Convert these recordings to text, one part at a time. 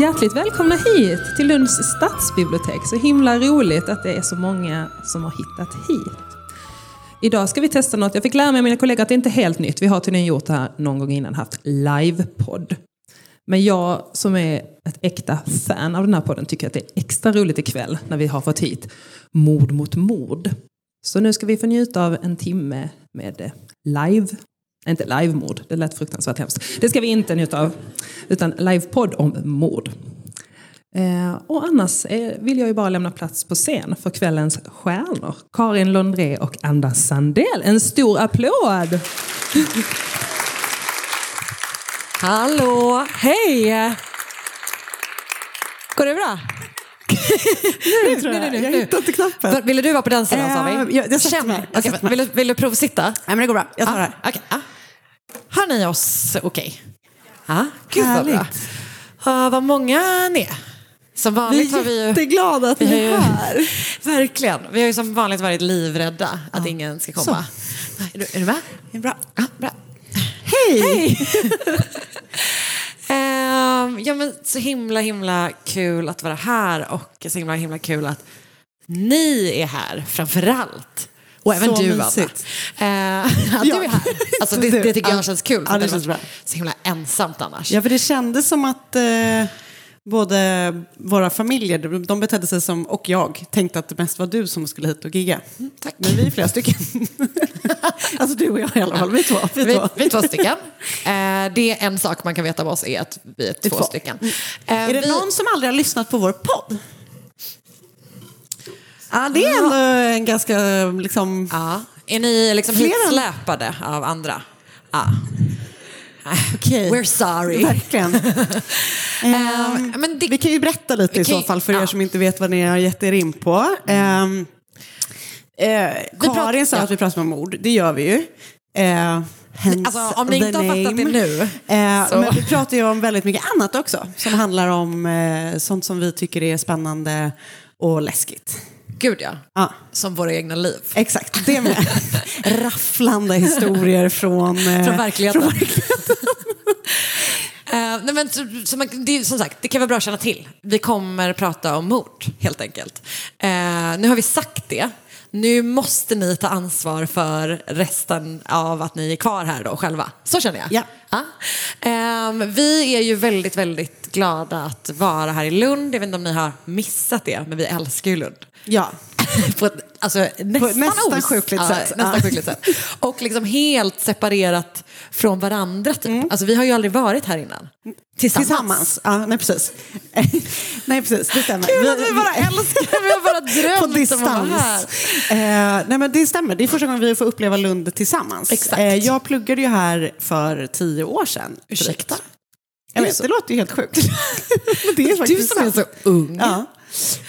Hjärtligt välkomna hit till Lunds stadsbibliotek. Så himla roligt att det är så många som har hittat hit. Idag ska vi testa något. Jag fick lära mig av mina kollegor att det inte är helt nytt. Vi har tydligen gjort det här någon gång innan, haft livepodd. Men jag som är ett äkta fan av den här podden tycker att det är extra roligt ikväll när vi har fått hit Mord mot mord. Så nu ska vi få njuta av en timme med eh, live inte livemord, det lät fruktansvärt hemskt. Det ska vi inte njuta av. Utan livepodd om mord. Eh, och annars eh, vill jag ju bara lämna plats på scen för kvällens stjärnor. Karin Lundré och Anders Sandell. En stor applåd! Hallå, hej! Går det bra? nu, tror jag. Nu, nu, nu, jag hittade inte knappen. Ville du vara på den sidan sa vi? Uh, jag, jag mig. Okay. Vill, du, vill du provsitta? Nej men det går bra, jag tar ah, det här. Okay. Ah. Hör ni oss okej? Okay? Ah, gud vad bra. Uh, vad många ni är. Som vanligt vi är vi jätteglada att ni är här. Verkligen. Vi har ju som vanligt varit livrädda att ja. ingen ska komma. Är du, är du med? Är bra. Ah, bra. Hej! Hej! um, ja, men så himla himla kul att vara här och så himla himla kul att ni är här framför allt. Och även så du mysigt. Anna. Uh, att ja. du är här. Alltså, det, det tycker jag känns kul. Ja, det känns bra. Så himla ensamt annars. Ja, för det kändes som att eh, både våra familjer, de betedde sig som, och jag, tänkte att det mest var du som skulle hit och gigga. Mm, tack. Men vi är flera stycken. alltså du och jag i alla fall, vi två. Vi, vi, vi är två stycken. Eh, det är en sak man kan veta om oss är att vi är två, två. stycken. Eh, är det vi... någon som aldrig har lyssnat på vår podd? Ja, det är ändå en ganska liksom... Ja. Är ni liksom hitsläpade av andra? Ja. Okay. We're sorry. Verkligen. um, men det, vi kan ju berätta lite i så fall för ja. er som inte vet vad ni har gett er in på. Um, eh, Karin sa ja. att vi pratar om mord, det gör vi ju. Eh, alltså, om ni inte har fattat det nu. Eh, men vi pratar ju om väldigt mycket annat också. Som handlar om eh, sånt som vi tycker är spännande och läskigt. Gud ja. ja. Som våra egna liv. Exakt, det med. Rafflande historier från, eh, från verkligheten. Från verkligheten. uh, nej men, så man, det, som sagt, det kan vara bra att känna till. Vi kommer prata om mord, helt enkelt. Uh, nu har vi sagt det. Nu måste ni ta ansvar för resten av att ni är kvar här då själva. Så känner jag. Ja. ja. Um, vi är ju väldigt, väldigt glada att vara här i Lund. Jag vet inte om ni har missat det, men vi älskar ju Lund. Ja. på ett alltså, nästan, nästan sjukligt ja, sätt. Nästan sjukligt sätt. Och liksom helt separerat från varandra. Typ. Mm. Alltså, vi har ju aldrig varit här innan. Tillsammans. Tillsammans. Ja, nej, precis. nej, precis. Det stämmer. Kul att vi bara älskar Vi har bara drömt på distans. om att vara här. Eh, nej, men det stämmer. Det är första gången vi får uppleva Lund tillsammans. Exakt. Eh, jag pluggade ju här för tio år sedan. Ursäkta? Jag vet, det låter ju helt sjukt. det är du som sant. är så ung. Ja.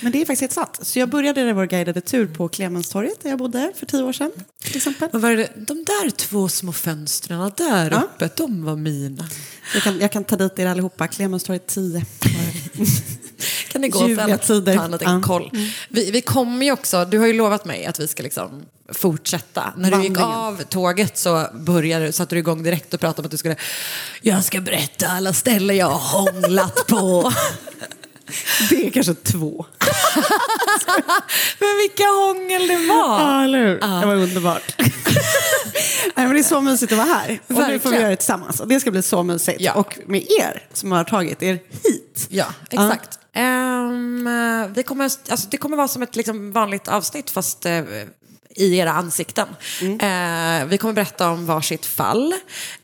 Men det är faktiskt helt sant. Så jag började vår guidade tur på Clemenstorget där jag bodde för tio år sedan. Till exempel. Vad var det? De där två små fönstren där ja. uppe, de var mina. Jag kan, jag kan ta dit er allihopa. Clemenstorget 10. kan ni gå och ta en liten koll. Mm. Vi, vi kommer ju också, du har ju lovat mig att vi ska liksom fortsätta. När du gick av tåget så började, satte du igång direkt och pratade om att du skulle Jag ska berätta alla ställen jag har hånglat på. Det är kanske två. Men vilka hångel det var! Ja, eller hur? Det var underbart. Nej, men det är så mysigt att vara här. Och nu får vi Verkligen. göra det tillsammans. Och det ska bli så mysigt. Ja. Och med er som har tagit er hit. Ja, exakt. Ehm, eh, vi kommer, alltså, det kommer vara som ett liksom, vanligt avsnitt fast eh, i era ansikten. Eh, vi kommer berätta om varsitt fall.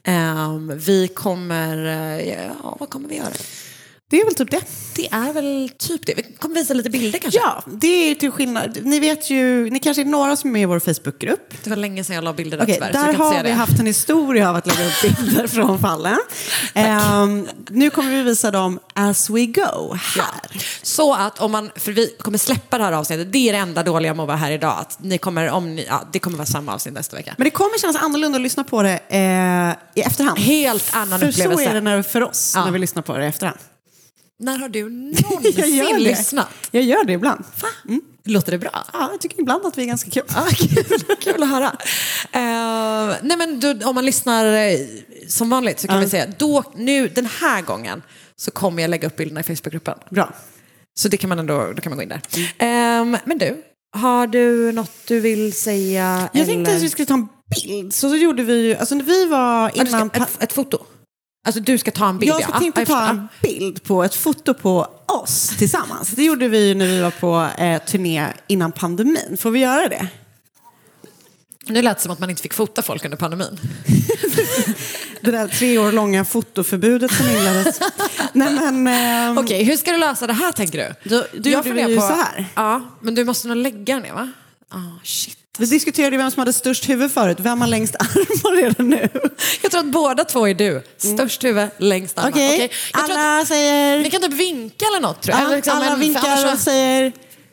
Ehm, vi kommer... eh, ja, vad kommer vi göra? Det är väl typ det. Det är väl typ det. Vi kommer visa lite bilder kanske. Ja, det är till skillnad. Ni vet ju, ni kanske är några som är med i vår Facebookgrupp. Det var länge sedan jag la bilder där Okej, tyvärr. där har vi det. haft en historia av att lägga upp bilder från fallen. Ehm, nu kommer vi visa dem as we go här. Så att om man, för vi kommer släppa det här avsnittet, det är det enda dåliga med att vara här idag. Att ni kommer, om ni, ja, det kommer vara samma avsnitt nästa vecka. Men det kommer kännas annorlunda att lyssna på det eh, i efterhand. Helt annan För upplevelse. så är det när, för oss Ja. när vi lyssnar på det i efterhand. När har du någonsin lyssnat? Jag gör det ibland. Mm. Låter det bra? Ja, jag tycker ibland att vi är ganska kul. Ja, kul, kul att höra. Eh, nej men du, om man lyssnar eh, som vanligt så kan vi säga, då, nu, den här gången så kommer jag lägga upp bilderna i Facebookgruppen. Bra. Så det kan man ändå, då kan man gå in där. Ehm, men du, har du något du vill säga? Jag tänkte eller? att vi skulle ta en bild. Så, så gjorde vi ju, alltså när vi var Ja, du ska, innan... ett, ett foto? Alltså du ska ta en bild jag ja. tänkte ta en bild på ett foto på oss tillsammans. Det gjorde vi när vi var på eh, turné innan pandemin. Får vi göra det? Nu lät det som att man inte fick fota folk under pandemin. Det där tre år långa fotoförbudet som inleddes. Nej, men, ehm, Okej, hur ska du lösa det här tänker du? Då, då gjorde vi funderar ju så här. Ja, men du måste nog lägga den ner va? Ah, shit. Vi diskuterade vem som hade störst huvud förut. Vem har längst armar är det nu? Jag tror att båda två är du. Störst huvud, längst armar. Okej, jag tror alla säger... Ni kan typ vinka eller något tror jag. Ja, eller liksom alla vinkar och säger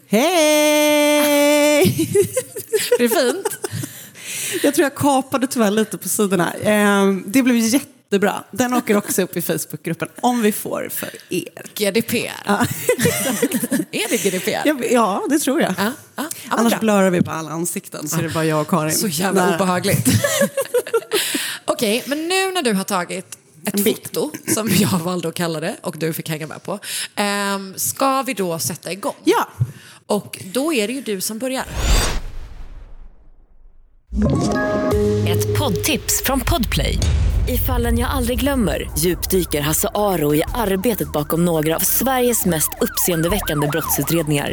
hej. Är det fint? Jag tror jag kapade tyvärr lite på sidorna. Ehm, Det blev jättebra. Den åker också upp i Facebookgruppen om vi får för er. GDPR. Ja, Är det GDPR? Ja, ja det tror jag. Ja, ja. Annars bra. blurrar vi på alla ansikten så är det bara jag och Karin. Så jävla Nära. obehagligt. Okej, men nu när du har tagit ett foto, som jag valde att kalla det och du fick hänga med på, ehm, ska vi då sätta igång? Ja. Och då är det ju du som börjar. Ett poddtips från Podplay. I fallen jag aldrig glömmer djupdyker Hasse Aro i arbetet bakom några av Sveriges mest uppseendeväckande brottsutredningar.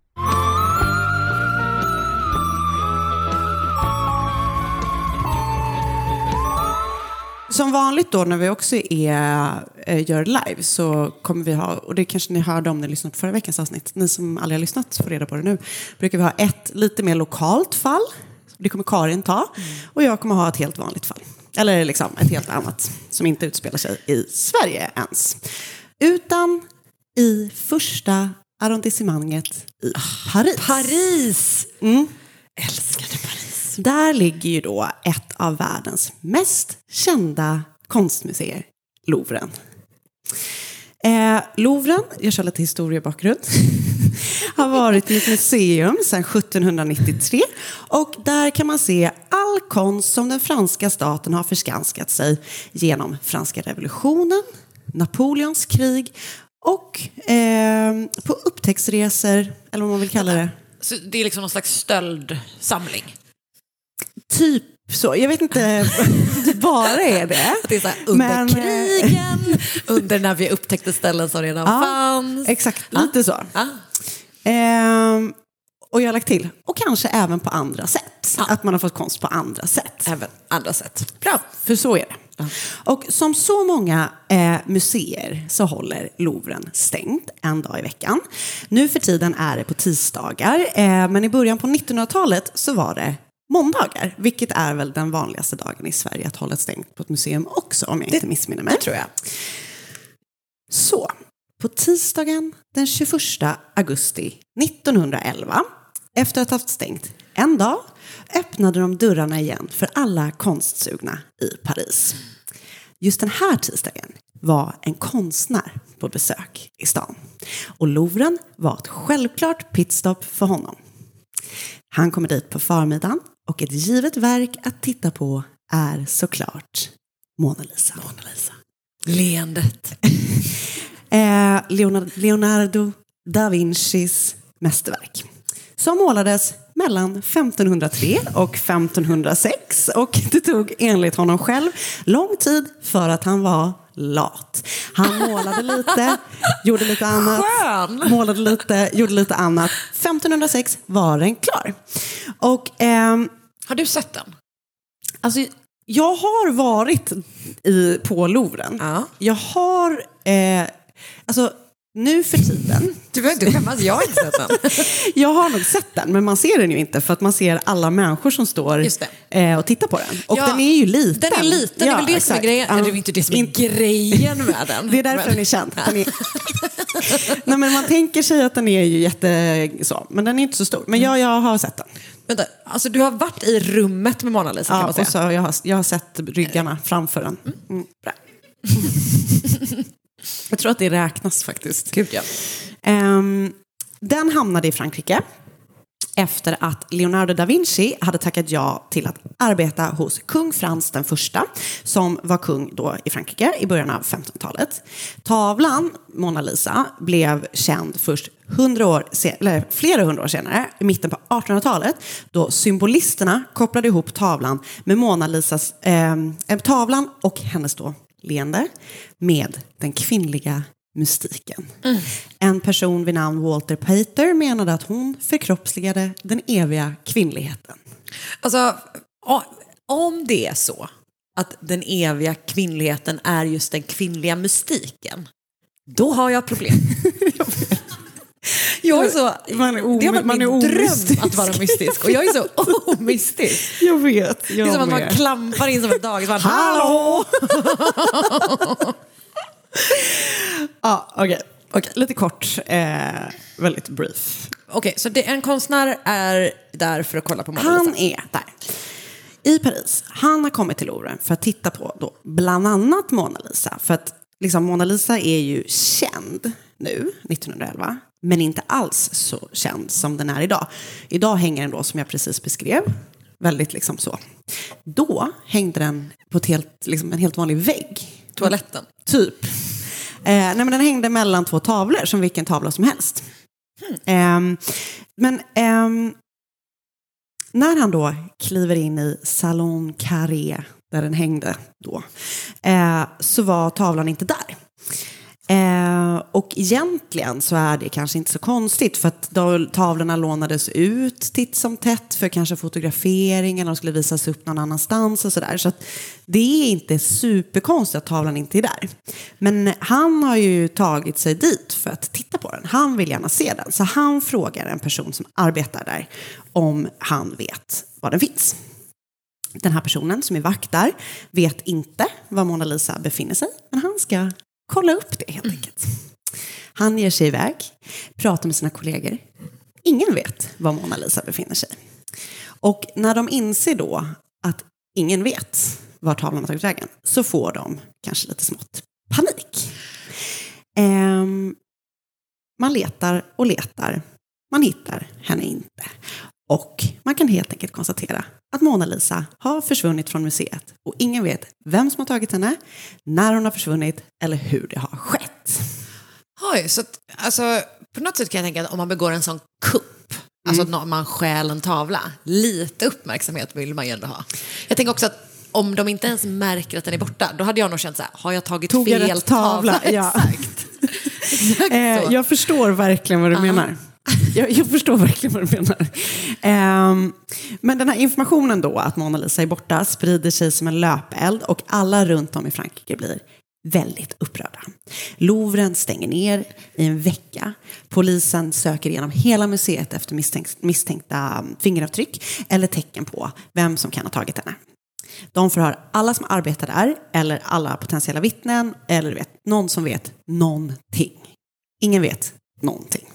Som vanligt då när vi också är, eh, gör live så kommer vi ha, och det kanske ni hörde om ni lyssnade på förra veckans avsnitt, ni som aldrig har lyssnat får reda på det nu, brukar vi ha ett lite mer lokalt fall, det kommer Karin ta, och jag kommer ha ett helt vanligt fall. Eller liksom ett helt annat som inte utspelar sig i Sverige ens. Utan i första arrondissemanget i Paris. Paris! Mm. Älskade Paris. Där ligger ju då ett av världens mest kända konstmuseer, Louvren. Eh, Louvren, jag kör lite historiebakgrund, har varit ett museum sedan 1793 och där kan man se all konst som den franska staten har förskanskat sig genom franska revolutionen, Napoleons krig och eh, på upptäcktsresor, eller vad man vill kalla det. Så det är liksom någon slags stöldsamling? Typ så. Jag vet inte det bara är det. Det är så här, under Men, eh, krigen, under när vi upptäckte ställen som redan Ja, fanns. Exakt, lite så. Ja. Ehm, och jag har lagt till, och kanske även på andra sätt. Ja. Att man har fått konst på andra sätt. Även andra sätt. Bra, för så är det. Och som så många eh, museer så håller Louvren stängt en dag i veckan. Nu för tiden är det på tisdagar, eh, men i början på 1900-talet så var det måndagar, vilket är väl den vanligaste dagen i Sverige att hålla stängt på ett museum också, om jag inte missminner mig. Det tror jag. Så, på tisdagen den 21 augusti 1911, efter att ha haft stängt en dag, öppnade de dörrarna igen för alla konstsugna i Paris. Just den här tisdagen var en konstnär på besök i stan. Och Louvren var ett självklart pitstop för honom. Han kommer dit på förmiddagen och ett givet verk att titta på är såklart Mona Lisa. Mona Lisa. Leendet. eh, Leonardo, da Vincis mästerverk. Som målades mellan 1503 och 1506 och det tog enligt honom själv lång tid för att han var lat. Han målade lite, gjorde lite annat, Skön. målade lite, gjorde lite annat. 1506 var den klar. Och, ehm, Har du sett den? Alltså, jag har varit i, på Louvren. Ja. Jag har, eh, alltså nu för tiden, Du behöver inte skämmas, jag har inte sett den. jag har nog sett den, men man ser den ju inte för att man ser alla människor som står eh, och tittar på den. Och Ja, den är ju liten. Den är liten, det är väl det som är exakt. grejen. Ja. Eller det är inte det som är Inte- grejen med den. Det är därför den är känd. Den är... Nej, men man tänker sig att den är ju jätte... Så, men den är inte så stor. Men jag, jag har sett den. Vänta, alltså du har varit i rummet med Mona Lisa kan Ja, man och säga. så jag, har, jag har sett ryggarna framför den. Mm, bra. Jag tror att det räknas faktiskt. Gud, ja. Ehm, den hamnade i Frankrike efter att Leonardo da Vinci hade tackat ja till att arbeta hos kung Frans den första, som var kung då i Frankrike i början av 1500-talet. Tavlan, Mona Lisa, blev känd först 100 år eller flera hundra år senare, i mitten på 1800-talet, då symbolisterna kopplade ihop tavlan med Mona Lisas, eh, eh, tavlan och hennes då leende med den kvinnliga mystiken. En person vid namn Walter Pater menade att hon förkroppsligade den eviga kvinnligheten. Alltså, om det är så att den eviga kvinnligheten är just den kvinnliga mystiken, då har jag problem. Jag är så, Man är det har varit man min är dröm omystisk. att vara mystisk och jag är så omystisk. Jag vet, Det är som att man klampar in som ett dagis. Man, Hallå! Ja, okej. Okej, Lite kort, eh, väldigt brief. Okej, så det, en konstnär är där för att kolla på Mona Lisa? Han är där. I Paris. Han har kommit till Louvren för att titta på då, bland annat Mona Lisa. För att liksom, Mona Lisa är ju känd nu, 1911, men inte alls så känd som den är idag. Idag hänger den då, som jag precis beskrev, väldigt liksom så. Då hängde den på helt, liksom, en helt vanlig vägg. Toaletten? Typ. Eh, nej, men den hängde mellan två tavlor, som vilken tavla som helst. Ehm, men ehm, när han då kliver in i Salon Carré, där den hängde då, eh, så var tavlan inte där. Eh, och egentligen så är det kanske inte så konstigt för att då tavlorna lånades ut titt som tätt för kanske fotografering eller de skulle visas upp någon annanstans och sådär. Så att det är inte superkonstigt att tavlan inte är där. Men han har ju tagit sig dit för att titta på den. Han vill gärna se den. Så han frågar en person som arbetar där om han vet var den finns. Den här personen som är vakt där vet inte var Mona Lisa befinner sig, men han ska kolla upp det helt enkelt. Han ger sig iväg, pratar med sina kollegor. Ingen vet var Mona Lisa befinner sig. Och när de inser då att ingen vet var tavlan har tagit vägen så får de kanske lite smått panik. Ehm, man letar och letar, man hittar henne inte. Och man kan helt enkelt konstatera att Mona Lisa har försvunnit från museet och ingen vet vem som har tagit henne, när hon har försvunnit eller hur det har skett. Oj, så att, alltså, på något sätt kan jag tänka att om man begår en sån kupp, alltså att nå- man stjäl en tavla, lite uppmärksamhet vill man ju ändå ha. Jag tänker också att om de inte ens märker att den är borta, då hade jag nog känt så här, har jag tagit Tog jag fel rätt tavla? Ja. Exakt. Exakt Eh, jag förstår verkligen vad du menar. Jag, jag förstår verkligen vad du menar. Um, men den här informationen då, att Mona Lisa är borta, sprider sig som en löpeld och alla runt om i Frankrike blir väldigt upprörda. Louvren stänger ner i en vecka. Polisen söker igenom hela museet efter misstänk- misstänkta fingeravtryck eller tecken på vem som kan ha tagit henne. De förhör alla som arbetar där, eller alla potentiella vittnen, eller du vet, någon som vet någonting. Ingen vet någonting.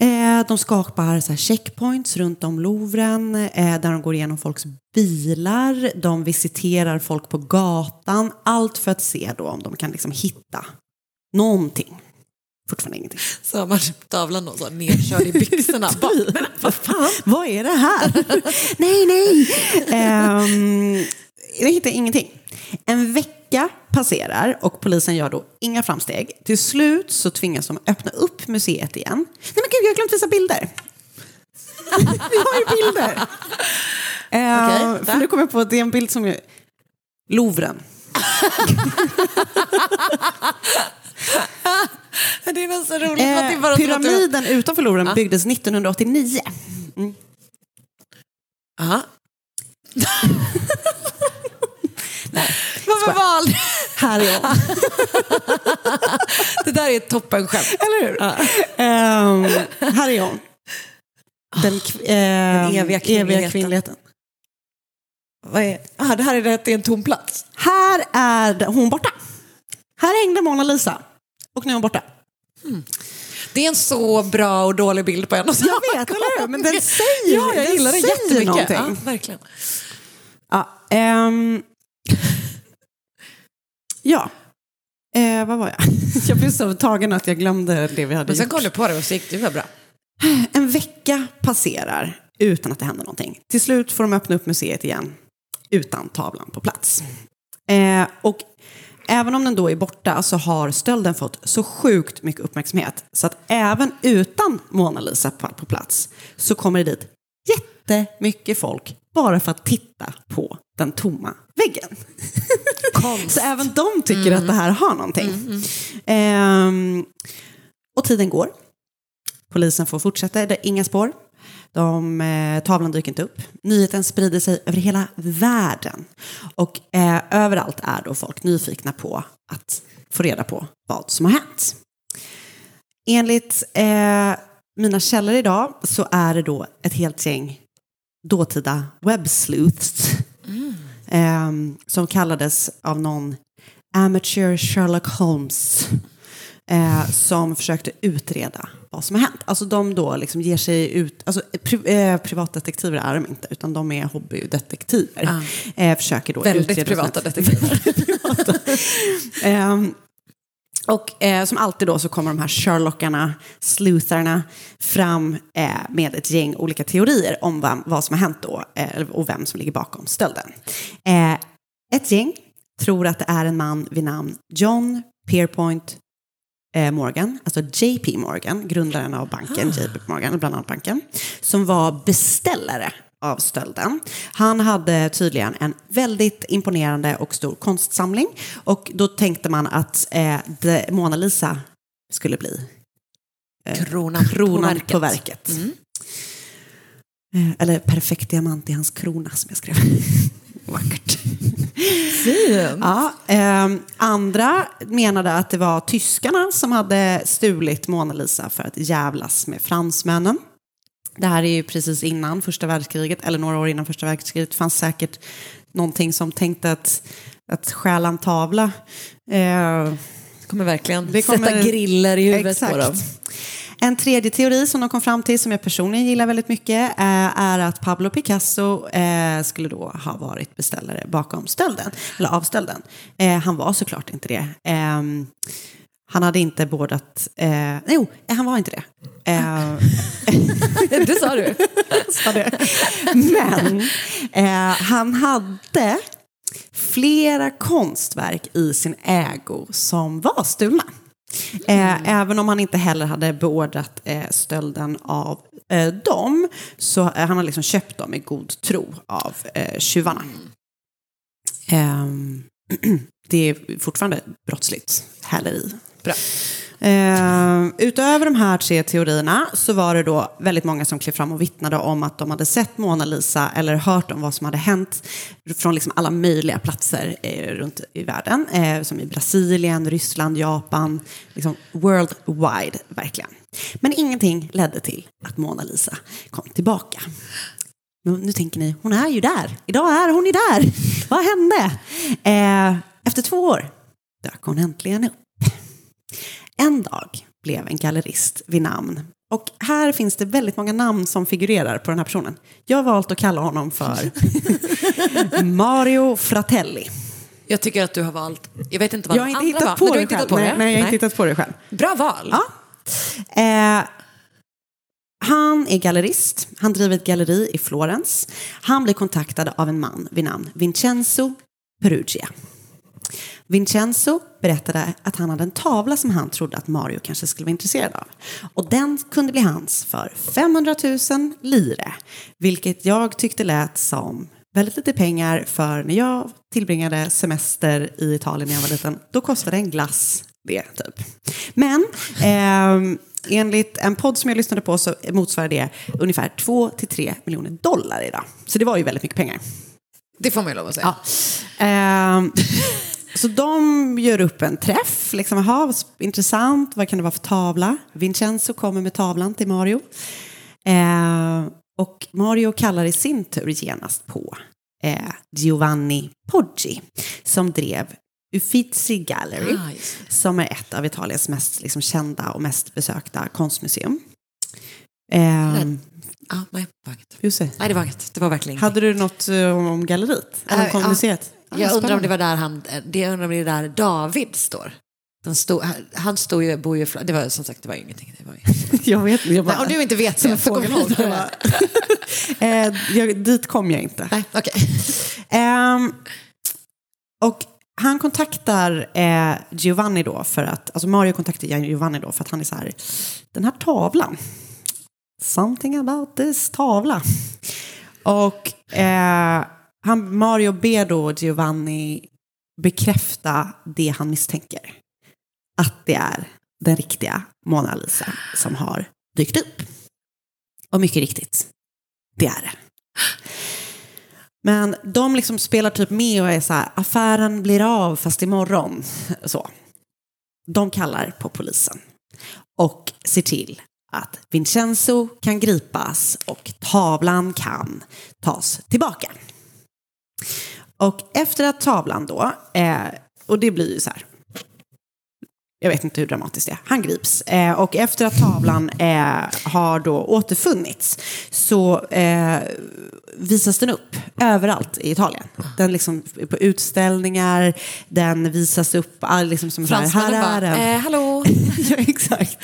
Eh, de skapar så checkpoints runt om Louvren eh, där de går igenom folks bilar. De visiterar folk på gatan. Allt för att se då om de kan liksom hitta någonting. Fortfarande ingenting. Så har man tavlan då, så nerkörd i byxorna. Bara, men vad fan? Vad är det här? nej, nej. Um, jag hittar ingenting. En vecka passerar och polisen gör då inga framsteg. Till slut så tvingas de öppna upp museet igen. Nej men gud, jag har glömt visa bilder. Vi har ju bilder. Uh, för nu kommer jag på att det är en bild som är Louvren. Det är så roligt. att det bara Eh, pyramiden utanför Louvren byggdes 1989. Mm. Ja. Varför valde Här är jag. Det där är ett toppenskämt. Eller hur? Ehm, här är hon. Den, kv- ehm, eviga kvinnligheten. kvinnligheten. Vad är... ah, det här är, det, en tom plats. Här är hon borta. Här hängde Mona Lisa. Och nu är hon borta. Det är en så bra och dålig bild på en och samma Jag vet, eller hur? Men den säger Ja, jag den gillar den säger jättemycket. Ja, verkligen. Ja. ehm. Ja. Eh, vad var jag? jag blev så tagen att jag glömde det vi hade Men sen gjort. kom du på det och så gick det bra. En vecka passerar utan att det händer någonting. Till slut får de öppna upp museet igen utan tavlan på plats. Eh, och även om den då är borta så har stölden fått så sjukt mycket uppmärksamhet så att även utan Mona Lisa på, på plats så kommer det dit jättemycket folk bara för att titta på den tomma väggen. så även de tycker att det här har någonting. Ehm, och tiden går. Polisen får fortsätta, det är inga spår. De, eh, tavlan dyker inte upp. Nyheten sprider sig över hela världen. Och eh, överallt är då folk nyfikna på att få reda på vad som har hänt. Enligt eh, mina källor idag så är det då ett helt gäng dåtida websleuths eh, som kallades av någon Amateur Sherlock Holmes eh, som försökte utreda vad som har hänt. Alltså de då liksom ger sig ut, alltså pri, eh, privatdetektiver är de inte, utan de är hobbydetektiver. Eh, försöker då Väldigt utreda privata detektiver. Ehm, och eh, som alltid då så kommer de här Sherlockarna, sleutharna, fram eh, med ett gäng olika teorier om vad, vad som har hänt då eh, och vem som ligger bakom stölden. Eh, ett gäng tror att det är en man vid namn John Pierpoint eh, Morgan, alltså JP Morgan, grundaren av banken JP Morgan, bland annat banken, som var beställare av stölden. Han hade tydligen en väldigt imponerande och stor konstsamling och då tänkte man att eh, Mona Lisa skulle bli eh, Kronan på kronan verket. på verket. Eh, eller perfekt diamant i hans krona som jag skrev. Vackert. Ja, ehm, andra menade att det var tyskarna som hade stulit Mona Lisa för att jävlas med fransmännen. Det här är ju precis innan första världskriget, eller några år innan första världskriget. Det fanns säkert någonting som tänkte att, att stjäla en tavla. Eh, kommer verkligen det sätta griller i huvudet Exakt. på dem. En tredje teori som de kom fram till, som jag personligen gillar väldigt mycket, eh, är att Pablo Picasso eh, skulle då ha varit beställare bakom stölden, eller av stölden. Eh, han var såklart inte det. Eh, han hade inte bådat... Eh, jo, han var inte det. Eh, Det sa du. sa det. Men eh, han hade flera konstverk i sin ägo som var stulna. Eh, även om han inte heller hade beordrat eh, stölden av eh, dem så eh, han har liksom köpt dem i god tro av eh, tjuvarna. Ehm, det är fortfarande brottsligt häleri. Bra. Eh, utöver de här tre teorierna så var det då väldigt många som klev fram och vittnade om att de hade sett Mona Lisa eller hört om vad som hade hänt från liksom alla möjliga platser eh, runt i världen. Eh, som i Brasilien, Ryssland, Japan, liksom worldwide verkligen. Men ingenting ledde till att Mona Lisa kom tillbaka. Nu, nu tänker ni, hon är ju där. Idag är hon ju där. Vad hände? Eh, efter två år dök hon äntligen upp. En dag blev en gallerist vid namn Och här finns det väldigt många namn som figurerar på den här personen. Jag har valt att kalla honom för Mario Fratelli. Jag tycker att du har valt, jag vet inte vad Jag har de inte andra hittat var, på det inte hittat på nej, det? nej, jag har inte hittat på det själv. Bra val. Ja. Eh, han är gallerist. Han driver ett galleri i Florens. Han blir kontaktad av en man vid namn Vincenzo Perugia. Vincenzo berättade att han hade en tavla som han trodde att Mario kanske skulle vara intresserad av. Och den kunde bli hans för 500 000 lire. Vilket jag tyckte lät som väldigt lite pengar för när jag tillbringade semester i Italien när jag var liten. Då kostade en glass det, typ. Men eh, enligt en podd som jag lyssnade på så motsvarar det ungefär 2-3 miljoner dollar idag. Så det var ju väldigt mycket pengar. Det får man ju lov att säga. Ja. Ehm, så de gör upp en träff. Liksom, aha, intressant, vad kan det vara för tavla? Vincenzo kommer med tavlan till Mario. Ehm, och Mario kallar i sin tur genast på eh, Giovanni Poggi som drev Uffizi Gallery Ah, som är ett av Italiens mest liksom, kända och mest besökta konstmuseum. Ehm, Ja, nej, just det. Nej, det var inget. Det var verkligen Hade du något eh, om, galleriet? Om Äh, konstmuseet? Jag undrar om det var där han, det jag undrar om det är där David står. Stod, han stod ju, bor ju, det var som sagt, det var ingenting. Det var ju. Jag vet. Jag bara, Nej, om du inte vet det, så gå fågelholk. vidare. eh, jag, dit kom jag inte. Nej, okej. Ehm, och han kontaktar eh, Giovanni då för att, alltså Mario kontaktar Giovanni då för att han är så här, den här tavlan, something about this tavla. Och eh, han, Mario ber då Giovanni bekräfta det han misstänker. Att det är den riktiga Mona Lisa som har dykt upp. Och mycket riktigt, det är det. Men de liksom spelar typ med och är så här, affären blir av fast imorgon. Så. De kallar på polisen och ser till att Vincenzo kan gripas och tavlan kan tas tillbaka. Och efter att tavlan då, eh, och det blir ju så här, jag vet inte hur dramatiskt det är. Han grips. Eh, och efter att tavlan eh, har då återfunnits så eh, visas den upp överallt i Italien. Den liksom på utställningar, den visas upp, liksom som här, här är bara, den. eh, hallå? ja, exakt.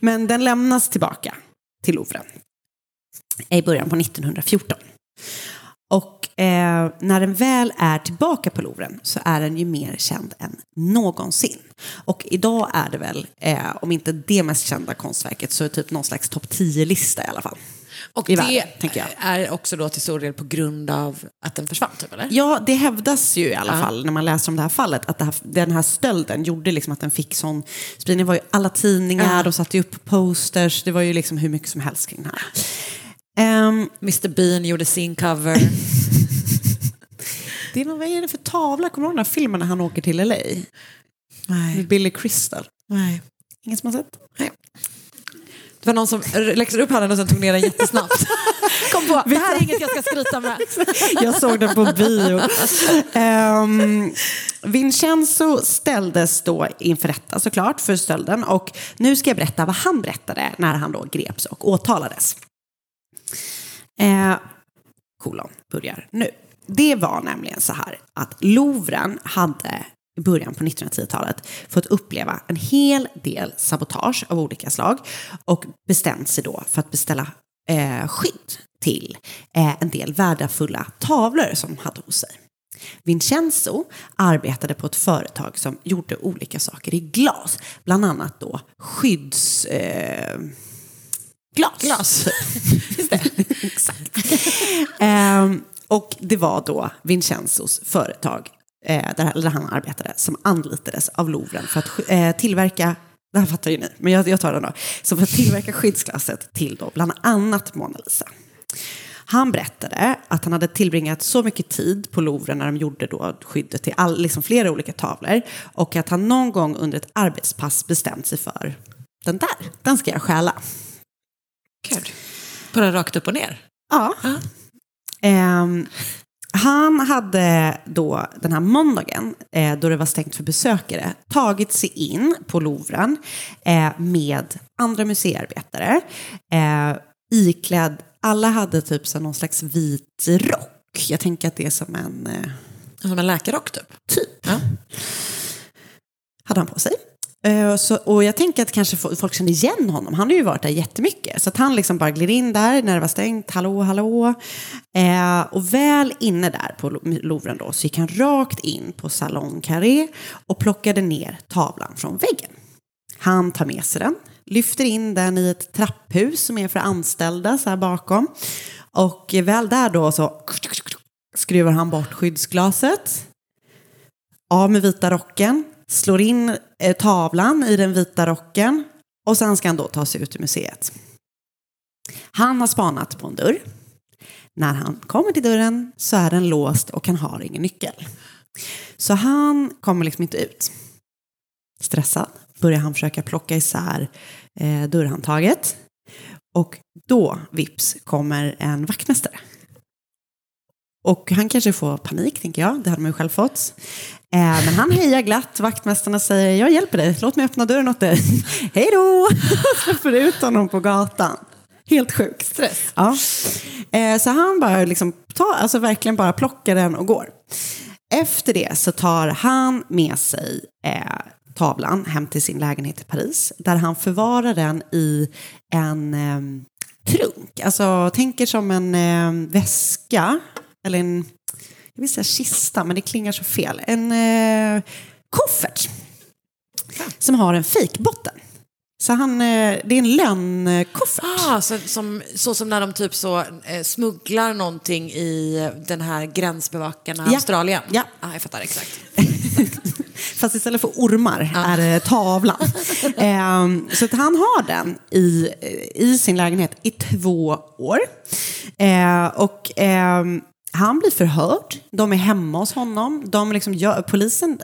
Men den lämnas tillbaka till Louvren i början på 1914. Och eh, när den väl är tillbaka på Louvren så är den ju mer känd än någonsin. Och idag är det väl, eh, om inte det mest kända konstverket, så är det typ någon slags topp 10-lista i alla fall. Och I det världen, är också då till stor del på grund av att den försvann, typ, eller? Ja, det hävdas ju i alla Ja. fall när man läser om det här fallet att här, den här stölden gjorde liksom att den fick sån spridning. Det var ju alla tidningar, Ja. de satte upp posters, det var ju liksom hur mycket som helst kring det här. Ehm, Mr Bean gjorde sin cover. det är någon, vad är det för tavla? Kommer du ihåg den här filmen när han åker till LA? Nej. Med Billy Crystal. Nej. Ingen som har sett? Det var någon som läxade upp handen och sen tog ner den jättesnabbt. Kom på, det här är inget jag ska skryta med. Jag såg den på bio. Ehm, Vincenzo ställdes då inför rätta såklart för stölden och nu ska jag berätta vad han berättade när han då greps och åtalades. Eh, kolon börjar nu. Det var nämligen så här att Louvren hade i början på 1910-talet fått uppleva en hel del sabotage av olika slag och bestämt sig då för att beställa eh, skydd till eh, en del värdefulla tavlor som de hade hos sig. Vincenzo arbetade på ett företag som gjorde olika saker i glas, bland annat då skydds... Eh, glas. Glas. Just det. Exakt. Ehm, och det var då Vincenzos företag eh, där, där han arbetade som anlitades av Louvren för att eh, tillverka det här fattar ju ni, men jag, jag tar den då. Så för att tillverka skyddsglasset till då bland annat Mona Lisa. Han berättade att han hade tillbringat så mycket tid på Louvren när de gjorde då skyddet till all, liksom flera olika tavlor och att han någon gång under ett arbetspass bestämt sig för den där, den ska jag stjäla. Gud. Bara rakt upp och ner. Ja. Ehm, Han hade då den här måndagen, eh, då det var stängt för besökare, tagit sig in på Louvren eh, med andra museiarbetare. Eh, iklädd, alla hade typ så någon slags vit rock. Jag tänker att det är som en... Eh, som en läkarrock typ? Typ. Ja. Hade han på sig. Eh, så, och jag tänker att kanske folk känner igen honom. Han har ju varit där jättemycket. Så att han liksom bara gled in där när det var stängt. Hallå, hallå. Eh, och väl inne där på Louvren då så gick han rakt in på Salon Carré och plockade ner tavlan från väggen. Han tar med sig den, lyfter in den i ett trapphus som är för anställda så här bakom. Och väl där då så skruvar han bort skyddsglaset. Av med vita rocken, slår in eh, tavlan i den vita rocken och sen ska han då ta sig ut ur museet. Han har spanat på en dörr. När han kommer till dörren så är den låst och han har ingen nyckel. Så han kommer liksom inte ut. Stressad börjar han försöka plocka isär eh, dörrhandtaget. Och då, vips, kommer en vaktmästare. Och han kanske får panik, tänker jag. Det hade man ju själv fått. Eh, men han hejar glatt. Vaktmästarna säger, jag hjälper dig. Låt mig öppna dörren åt dig. Hej då! Släpper ut honom på gatan. Helt sjukt. Stress. Ja. Eh, så han bara liksom tar, alltså verkligen bara plockar den och går. Efter det så tar han med sig eh, tavlan hem till sin lägenhet i Paris. Där han förvarar den i en eh, trunk. Alltså tänker som en eh, väska. Eller en jag vill säga kista, men det klingar så fel. En eh, koffert som har en fejkbotten. Så han, eh, det är en lönnkoffert. Ah, så, som, så som när de typ så eh, smugglar någonting i den här gränsbevakarna ja. Australien? Ja. Ah, jag fattar exakt. Fast istället för ormar ja. är det tavlan. eh, så att han har den i, i sin lägenhet i två år. Eh, och ehm, han blir förhörd, de är hemma hos honom, de liksom gör, polisen,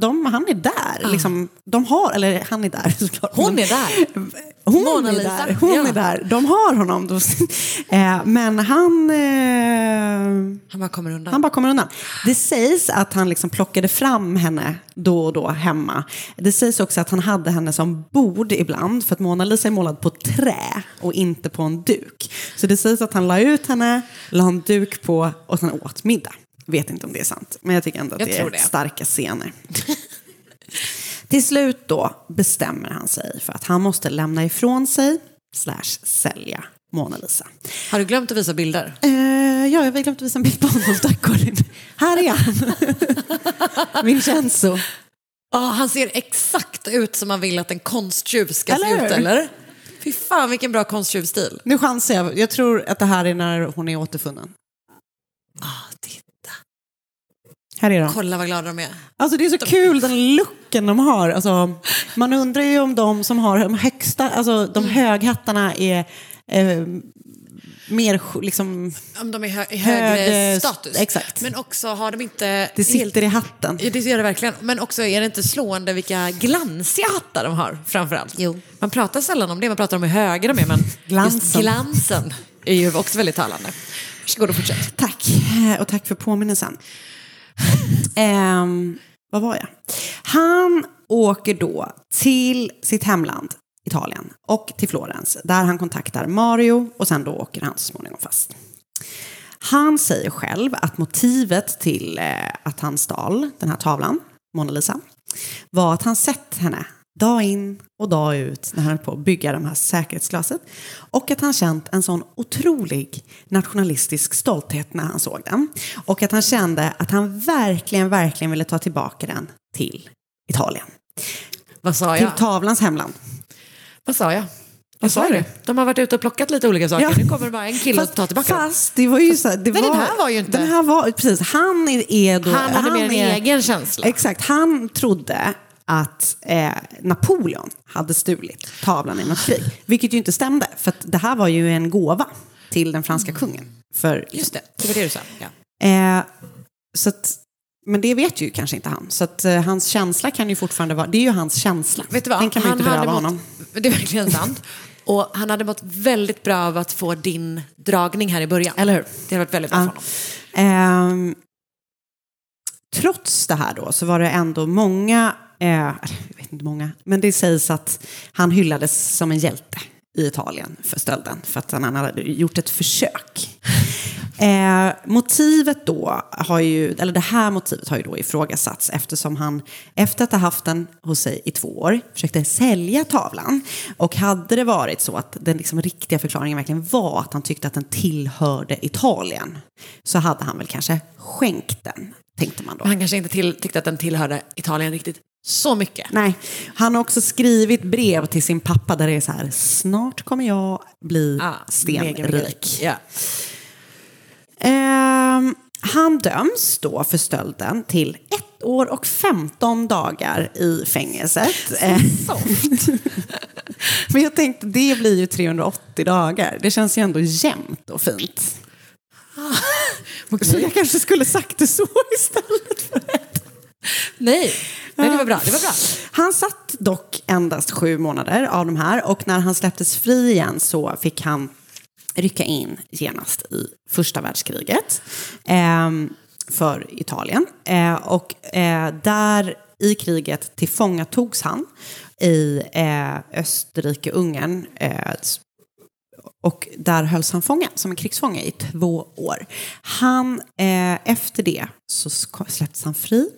de, han är där. Ah. Liksom, de har, eller han är där såklart. Hon är där. Hon Mona är Lisa. där. Hon ja. är där. De har honom. eh, men han... Eh, han bara kommer undan. Han bara kommer undan. Det sägs att han liksom plockade fram henne då och då hemma. Det sägs också att han hade henne som bord ibland för att Mona Lisa är målad på trä och inte på en duk. Så det sägs att han la ut henne, la en duk på och sen åt middag. Vet inte om det är sant, men jag tycker ändå att jag det är det. starka scener. Till slut då bestämmer han sig för att han måste lämna ifrån sig slash sälja Mona Lisa. Har du glömt att visa bilder? Uh, ja, jag har glömt att visa en bild på honom, tack Karin. Här är han. Vincenzo. Ja, oh, han ser exakt ut som man vill att en konsttjuv ska eller? se ut, eller? Fy fan vilken bra konsttjuvstil. Nu chansar jag. Jag tror att det här är när hon är återfunnen. Ah, titta. Här är de. Kolla vad glada de är. Alltså det är så de... kul den looken de har. Alltså, man undrar ju om de som har de högsta, alltså de mm. höghattarna är eh, mer liksom... Om de är hö högre hög, status. Exakt. Men också har de inte... Det sitter helt... i hatten. Ja, det gör det verkligen. Men också är det inte slående vilka glansiga hattar de har framförallt. Jo. Man pratar sällan om det, man pratar om hur höga de är, men glansen. just glansen är ju också väldigt talande. Varsågod och fortsätt. Tack, eh, och tack för påminnelsen. eh, vad var jag? Han åker då till sitt hemland Italien och till Florens där han kontaktar Mario och sen då åker han så småningom fast. Han säger själv att motivet till eh, att han stal den här tavlan, Mona Lisa, var att han sett henne dag in och dag ut när han höll på att bygga de här säkerhetsglaset. Och att han känt en sån otrolig nationalistisk stolthet när han såg den. Och att han kände att han verkligen, verkligen ville ta tillbaka den till Italien. Vad sa jag? Till tavlans hemland. Vad sa jag? Jag sa det. De har varit ute och plockat lite olika saker. Ja. Nu kommer det bara en kille fast, att ta tillbaka Fast det var ju så. Det Nej, var, den här var ju inte. Den här var, precis. Han är då. Han hade han mer en är, egen känsla. Exakt. Han trodde att eh, Napoleon hade stulit tavlan i något krig. Vilket ju inte stämde. För det här var ju en gåva till den franska mm. kungen. För, Just det, det var det du sa. Ja. Eh, så att, men det vet ju kanske inte han. Så att eh, hans känsla kan ju fortfarande vara, det är ju hans känsla. Vet du vad? Den kan man han inte beröva honom. Det är verkligen sant. Och han hade mått väldigt bra av att få din dragning här i början. Eller hur? Det hade varit väldigt bra ja. för Ehm, trots det här då så var det ändå många, eh, jag vet inte många, men det sägs att han hyllades som en hjälte i Italien för stölden. För att han hade gjort ett försök. Eh, motivet då har ju, eller det här motivet har ju då ifrågasatts eftersom han efter att ha haft den hos sig i två år försökte sälja tavlan. Och hade det varit så att den liksom riktiga förklaringen verkligen var att han tyckte att den tillhörde Italien så hade han väl kanske skänkt den, tänkte man då. Han kanske inte till, tyckte att den tillhörde Italien riktigt så mycket. Nej, han har också skrivit brev till sin pappa där det är så här, snart kommer jag bli Ah, stenrik. Ja. Ehm, han döms då för stölden till ett år och 15 dagar i fängelset. Eh, Men jag tänkte, det blir ju 380 dagar. Det känns ju ändå jämnt och fint. Så jag kanske skulle sagt det så istället för ett. Nej. Nej, det var bra. Det var bra. Han satt dock endast sju månader av de här och när han släpptes fri igen så fick han rycka in genast i första världskriget eh, för Italien. Eh, och eh, där i kriget tillfångatogs han i eh, Österrike-Ungern eh, och där hölls han fången som en krigsfånge i två år. Han, eh, efter det så släpptes han fri.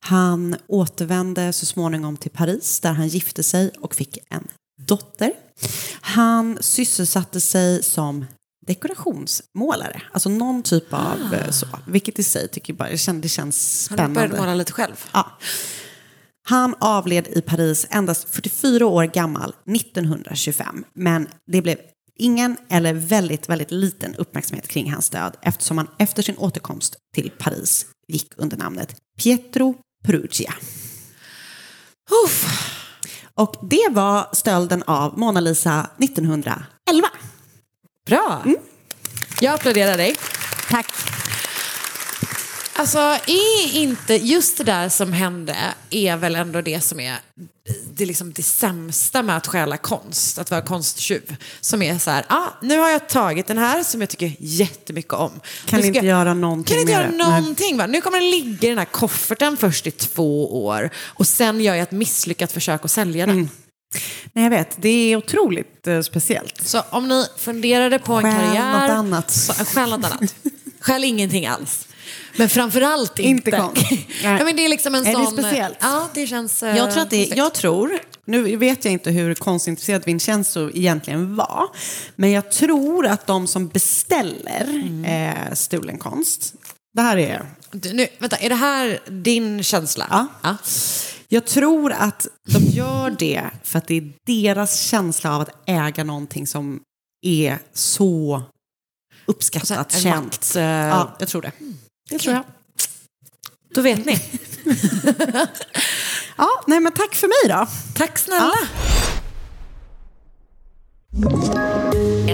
Han återvände så småningom till Paris där han gifte sig och fick en dotter. Han sysselsatte sig som dekorationsmålare, alltså någon typ av eh, så, vilket i sig tycker jag bara, det känns, det känns Han spännande. började måla lite själv. Ja. Han avled i Paris endast 44 år gammal 1925. Men det blev ingen eller väldigt, väldigt liten uppmärksamhet kring hans död eftersom han efter sin återkomst till Paris gick under namnet Pietro Perugia. Uff. Och det var stölden av Mona Lisa 1911. Bra. Jag applåderar dig. Tack. Alltså, är inte just det där som hände är väl ändå det som är det, liksom det sämsta med att stjäla konst, att vara konsttjuv. Som är så här, ah, nu har jag tagit den här som jag tycker jättemycket om. Kan ska- inte göra någonting Kan inte göra det. Någonting. Va? Nu kommer den ligga i den här kofferten först i två år och sen gör jag ett misslyckat försök att sälja den. Mm. Nej, jag vet. Det är otroligt eh, speciellt. Så om ni funderade på en Stjäl karriär... något annat. Så, stjäl något annat. Stjäl ingenting alls. Men framförallt inte. Inte konst. ja, men det är liksom en Nej, det är sån... speciellt. Ja, det känns... eh, Jag tror, att det, jag tror, nu vet jag inte hur konstintresserad Vincenzo egentligen var, men jag tror att de som beställer Mm. eh, stulen konst, det här är, Du, Nu, vänta, är det här din känsla? Ja. jag tror att de gör det för att det är deras känsla av att äga någonting som är så uppskattat, känt. makt, Ja, jag tror det. Det tror jag. Då vet ni. Ja, nej men tack för mig då. Tack snälla.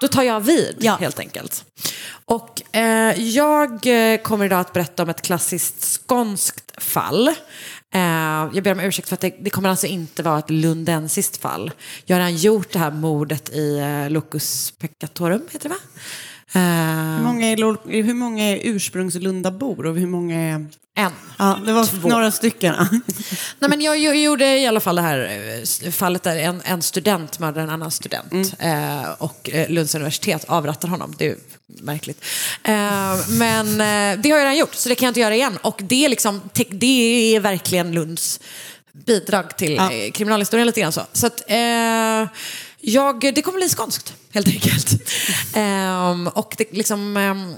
Då tar jag vid helt enkelt. Och eh, jag eh, kommer idag att berätta om ett klassiskt skånskt fall. Eh, jag ber om ursäkt för att det, det kommer alltså inte vara ett lundensiskt fall. Jag har redan gjort det här mordet i eh, Locus Peccatorum, heter det va? Eh, Hur många är, hur många är ursprungslundabor och hur många är... En. Ja, det var Två. några stycken. Nej, men jag, jag gjorde i alla fall det här eh, fallet där en, en student mördar en annan student eh, och eh, Lunds universitet avrättar honom. Det är märkligt. Eh, men eh, det har jag redan gjort, så det kan jag inte göra igen. Och det är, liksom, det är verkligen Lunds bidrag till Ja. kriminalhistorien lite grann så. Så att, jag, det kommer bli skånskt, helt enkelt. um, och det, liksom, um,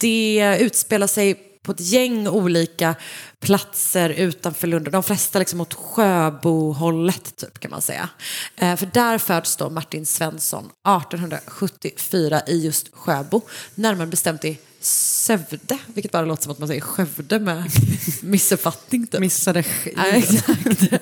det utspelar sig på ett gäng olika platser utanför Lund. De flesta liksom åt Sjöbohållet typ kan man säga. Eh, för där föds då Martin Svensson 1874 i just Sjöbo. Närmare bestämt i Sövde, vilket bara låter som att man säger Skövde med missuppfattning. Typ. Missade Ja, exakt.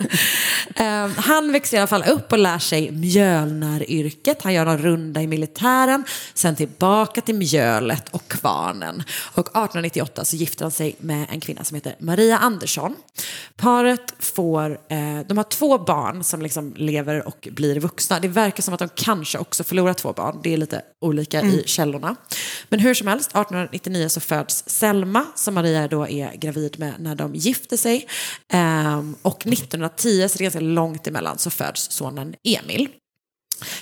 Ehm, han växer i alla fall upp och lär sig mjölnaryrket. Han gör en runda i militären, sen tillbaka till mjölet och kvarnen. Och 1898 så gifter han sig med en kvinna som heter Maria Andersson. Paret får, eh, de har två barn som liksom lever och blir vuxna. Det verkar som att de kanske också förlorar två barn. Det är lite olika i källorna. Men hur som helst, 1899 så föds Selma som Maria då är gravid med när de gifter sig. Ehm, och 1910, så det är ganska långt emellan, så föds sonen Emil.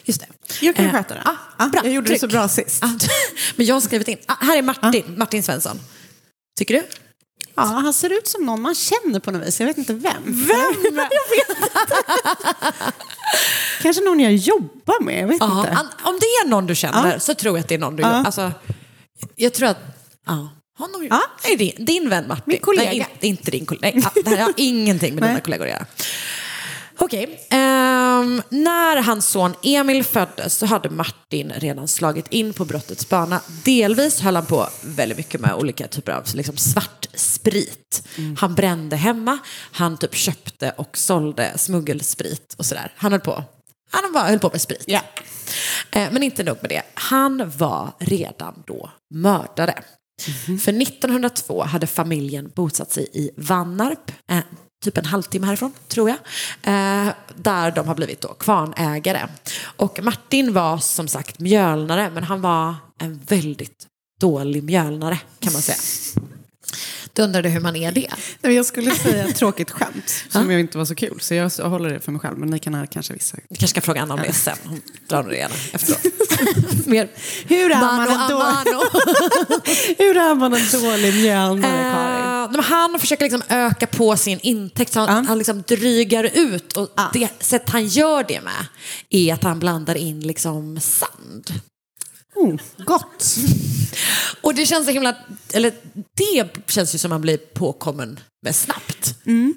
Just det. Jag kan Eh, sköta det. Ah, bra. Jag gjorde det Tryck. så bra sist. Ah, Men jag har skrivit in. Ah, här är Martin, Martin Svensson. Tycker du? Ja, han ser ut som någon man känner på något vis. Jag vet inte vem. Vem? jag vet inte. Kanske någon jag jobbar med. Jag vet inte. an- om det är någon du känner så tror jag att det är någon du Ja. gör. Alltså, jag tror att... Ja. Honom, ja. är din, din vän Martin. Min kollega. Nej, inte, inte din kollega. Nej, ja, det här har ingenting med dina kollegor att göra. Okej. ehm, när hans son Emil föddes så hade Martin redan slagit in på brottets bana. Delvis höll han på väldigt mycket med olika typer av liksom, svart sprit. Han brände hemma, han typ köpte och sålde smuggelsprit och sådär. Han höll på. Han bara höll på med sprit. Eh, Men inte nog med det. Han var redan då mördare. För 1902 hade familjen bosatt sig i Vannarp, eh, typ en halvtimme härifrån, tror jag. Eh, där de har blivit då kvarnägare. Och Martin var som sagt mjölnare, men han var en väldigt dålig mjölnare kan man säga. Du undrade hur man är det? Nej, Jag skulle säga ett tråkigt skämt som jag inte var så kul. Så jag håller det för mig själv. Men ni kan här kanske vissa. Vi kanske ska fråga Anna om det sen. Hon drar nog det gärna efteråt. Mer Hur är man en a då- mano. Hur är man en dålig mjölnare, Karin? Eh, men han försöker liksom öka på sin intäkt så han, han liksom drygar ut. Och det sätt han gör det med är att han blandar in liksom sand. Oh, gott! Och det känns så himla... Eller det känns ju som man blir påkommen med snabbt.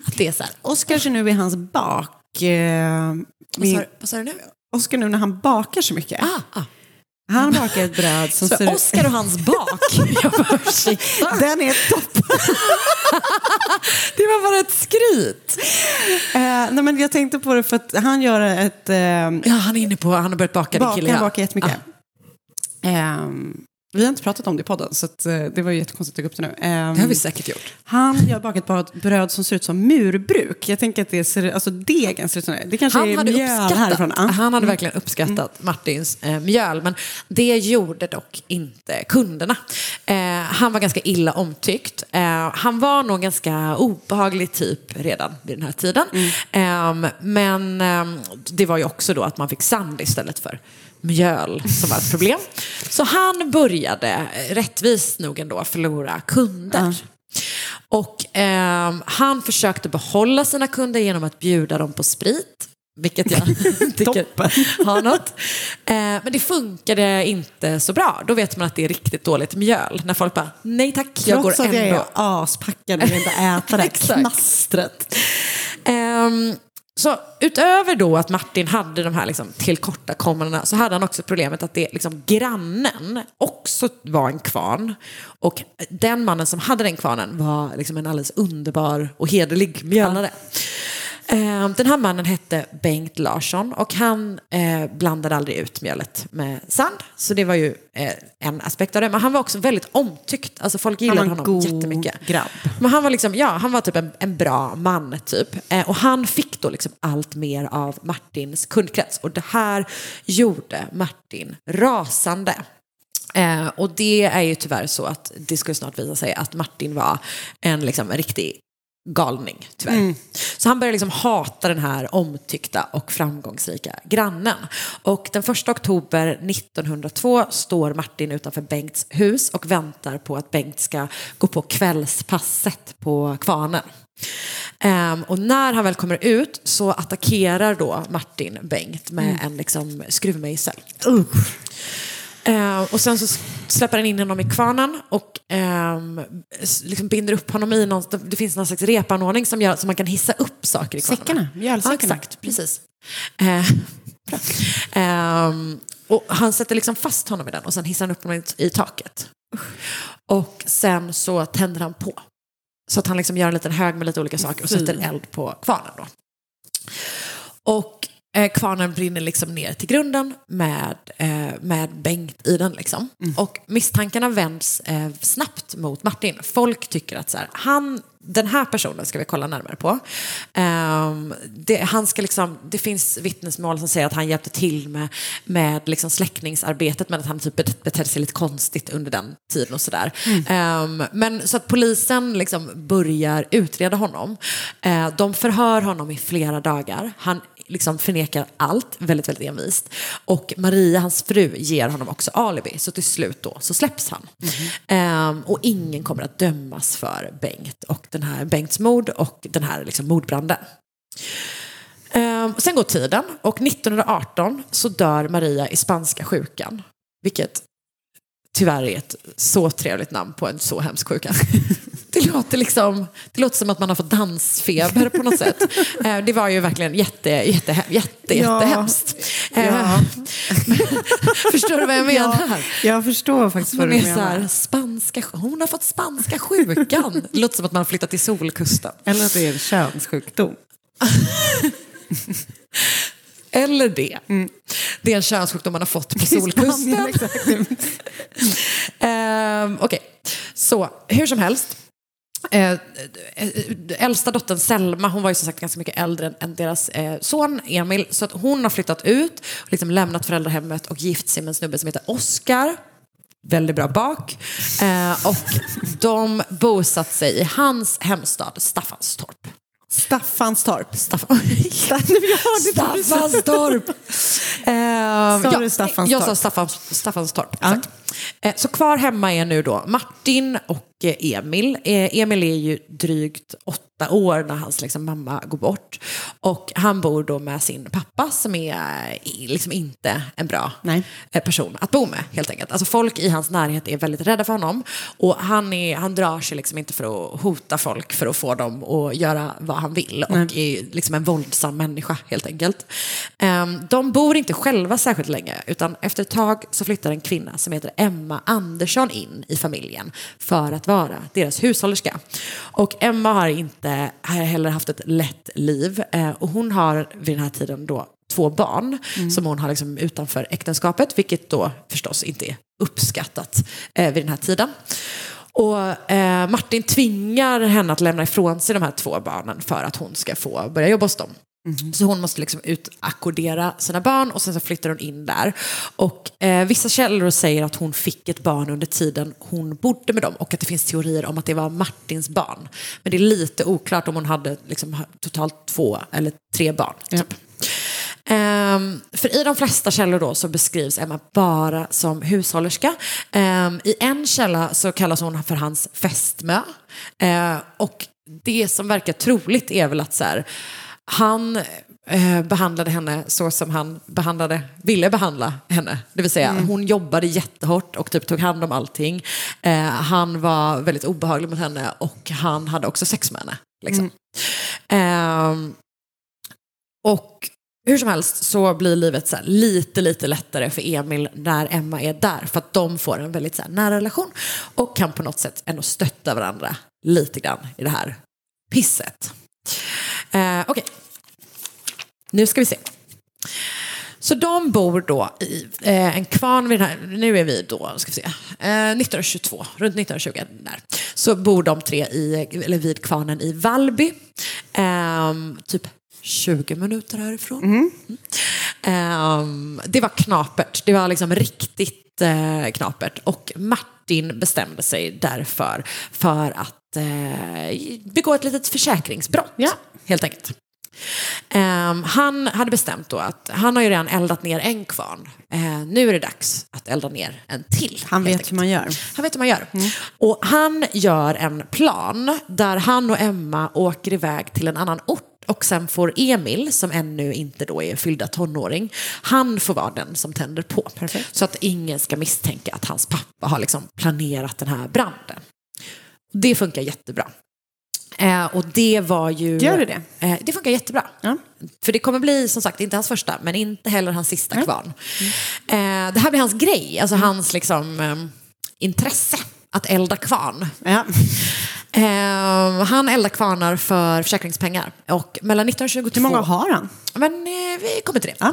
Att det är så här. Oskar ser nu i hans bak... Eh, Vad vad sa du nu? Oskar nu när han bakar så mycket. Ah, ah. Han bakar ett bröd som Så ser Oskar och hans bak. Bara. Den är topp! det var bara ett skryt. Eh, nej, men jag tänkte på det för att han gör ett... Eh, Ja, han är inne på... Han har börjat baka. din bak, kille, han ja. bakar jättemycket. Ehm, vi har inte pratat om det i podden, så att, eh, det var ju jättekonstigt att ta upp det nu. Ehm, Det har vi säkert gjort. Han gör bakat ett bröd som ser ut som murbruk. Jag tänker att det ser, alltså degen ser ut som det. Det kanske Han är hade, mjöl uppskattat, härifrån. Ja. han hade Mm. verkligen uppskattat Martins eh, mjöl, men det gjorde dock inte kunderna. Eh, han var ganska illa omtyckt. Eh, han var nog ganska obehaglig typ redan vid den här tiden. Mm. Eh, men det var ju också då att man fick sand istället för mjöl som var ett problem. Så han började, eh, rättvist nog ändå, förlora kunder. Och ehm, han försökte behålla sina kunder genom att bjuda dem på sprit. Vilket jag tycker har något. Eh, men det funkade inte så bra. Då vet man att det är riktigt dåligt mjöl. När folk bara, nej tack, jag Trots går att jag ändå. är aspackad och vill inte äta det här knastret. Ehm, så utöver då att Martin hade de här liksom tillkortakommandena så hade han också problemet att det, liksom, grannen också var en kvarn. Och den mannen som hade den kvarnen var liksom en alldeles underbar och hederlig mjölnare. Ehm, Den här mannen hette Bengt Larsson och han eh, blandade aldrig ut mjölet med sand. Så det var ju eh, en aspekt av det. Men han var också väldigt omtyckt. Alltså folk gillade honom god jättemycket. grabb. Men han var liksom, ja, han var typ en, en bra man typ. Eh, och han fick då liksom allt mer av Martins kundkrets. Och det här gjorde Martin rasande. Eh, och det är ju tyvärr så att det skulle snart visa sig att Martin var en, liksom, en riktig galning, tyvärr. Mm. Så han började liksom hata den här omtyckta och framgångsrika grannen. Och den första oktober 1902 står Martin utanför Bengts hus och väntar på att Bengt ska gå på kvällspasset på kvarnen. Ehm, och när han väl kommer ut så attackerar då Martin Bengt med en liksom, skruvmejsel. Eh, och sen så släpper han in honom i kvarnen och s- liksom binder upp honom i någon, det finns någon slags repanordning som gör så man kan hissa upp saker i kvarnen. Säckarna, Ja, mjölsäckarna. exakt, precis. Eh. Ehm, och han sätter liksom fast honom i den och sen hissar han upp honom i, i taket. Och sen så tänder han på. Så att han liksom gör en liten hög med lite olika saker och sätter eld på kvarnen. Då. Och eh, kvarnen brinner liksom ner till grunden med, eh, med Bengt i den. Liksom. Och misstankarna vänds eh, snabbt mot Martin. Folk tycker att så här, han, den här personen ska vi kolla närmare på. Ehm, det, han ska liksom, det finns vittnesmål som säger att han hjälpte till med, med liksom släckningsarbetet men att han typ bet- betedde sig lite konstigt under den tiden och sådär. Ehm, men så att polisen liksom börjar utreda honom. Eh, de förhör honom i flera dagar. Han liksom förnekar allt väldigt, väldigt envist. Och Maria, hans fru, ger honom också alibi. Så till slut då så släpps han. Ehm, och ingen kommer att dömas för Bengt och den här Bengts mord och den här liksom mordbranden. Ehm, sen går tiden och 1918 så dör Maria i spanska sjukan. Vilket tyvärr är ett så trevligt namn på en så hemsk sjuka. Det låter, liksom, det låter som att man har fått dansfeber på något sätt. Eh, Det var ju verkligen jätte, jätte, jätte, Ja. jättehemskt. Eh, Ja. Förstår du vad jag menar? Ja, jag förstår faktiskt vad du är så här, menar. spanska, hon har fått spanska sjukan. Det låter som att man har flyttat till Solkusten. Eller att det är en könssjukdom. Eller det. Det är en könssjukdom man har fått på Solkusten. Ehm, Okej, så hur som helst. Eh, eh, äldsta dottern Selma, hon var ju som sagt ganska mycket äldre än, än deras eh, son Emil. Så att hon har flyttat ut, och liksom lämnat föräldrahemmet och gift sig med en snubbe som heter Oskar. Väldigt bra bak. Eh, och de bosatt sig i hans hemstad Staffanstorp. Staffanstorp. Staffan... Staffanstorp. Ehm, Sa ja, du Staffanstorp? Jag sa Staffans, Staffanstorp. exakt. Eh, Så kvar hemma är nu då Martin och eh, Emil. Eh, Emil är ju drygt åtta år när hans liksom, mamma går bort. Och han bor då med sin pappa som är eh, liksom inte en bra eh, person att bo med helt enkelt. Alltså folk i hans närhet är väldigt rädda för honom. Och han, är, han drar sig liksom inte för att hota folk för att få dem att göra vad han vill. Och är liksom en våldsam människa helt enkelt. Ehm, de bor inte själva särskilt länge utan efter ett tag så flyttar en kvinna som heter Emma Andersson in i familjen för att vara deras hushållerska. Och Emma har inte heller haft ett lätt liv eh, och hon har vid den här tiden då två barn som hon har liksom utanför äktenskapet vilket då förstås inte är uppskattat eh, vid den här tiden. Och eh, Martin tvingar henne att lämna ifrån sig de här två barnen för att hon ska få börja jobba hos dem. Så hon måste liksom utackordera sina barn och sen så flyttar hon in där. Och eh, vissa källor säger att hon fick ett barn under tiden hon bodde med dem och att det finns teorier om att det var Martins barn. Men det är lite oklart om hon hade liksom totalt två eller tre barn. Typ. Ehm, för i de flesta källor då så beskrivs Emma bara som hushållerska. Ehm, I en källa så kallas hon för hans fästmö. Ehm, och det som verkar troligt är väl att så här, han eh, behandlade henne så som han behandlade, ville behandla henne. Det vill säga Mm. hon jobbade jättehårt och typ tog hand om allting. Eh, han var väldigt obehaglig mot henne och han hade också sex med henne. Liksom. Ehm, och hur som helst så blir livet så lite, lite lättare för Emil när Emma är där. För att de får en väldigt så nära relation och kan på något sätt ändå stötta varandra lite grann i det här pisset. Eh, Okej, nu ska vi se. Så de bor då i eh, en kvarn vid den här, nu är vi då, ska vi se, eh, 1922, runt 1920 där. Så bor de tre i, eller vid kvarnen i Vallby, Ehm, typ 20 minuter härifrån. Mm. Ehm, det var knapert, det var liksom riktigt eh, knapert. Och Martin bestämde sig därför för att eh, begå ett litet försäkringsbrott, helt enkelt. Ehm, han hade bestämt då att han har ju redan eldat ner en kvarn. Eh, nu är det dags att elda ner en till. Han vet hur man gör. Han vet hur man gör. Och han gör en plan där han och Emma åker iväg till en annan ort och sen får Emil, som ännu inte då är fyllda tonåring, han får vara den som tänder på. Så att ingen ska misstänka att hans pappa har liksom planerat den här branden. Det funkar jättebra. Eh, och det var ju... Gör det det? Eh, det funkar jättebra. För det kommer bli, som sagt, inte hans första, men inte heller hans sista kvarn. Eh, det här blir hans grej, alltså hans liksom, eh, intresse att elda kvarn. Eh, han eldar kvarnar för försäkringspengar. Och mellan 1922... Hur många har han? Men eh, vi kommer till det.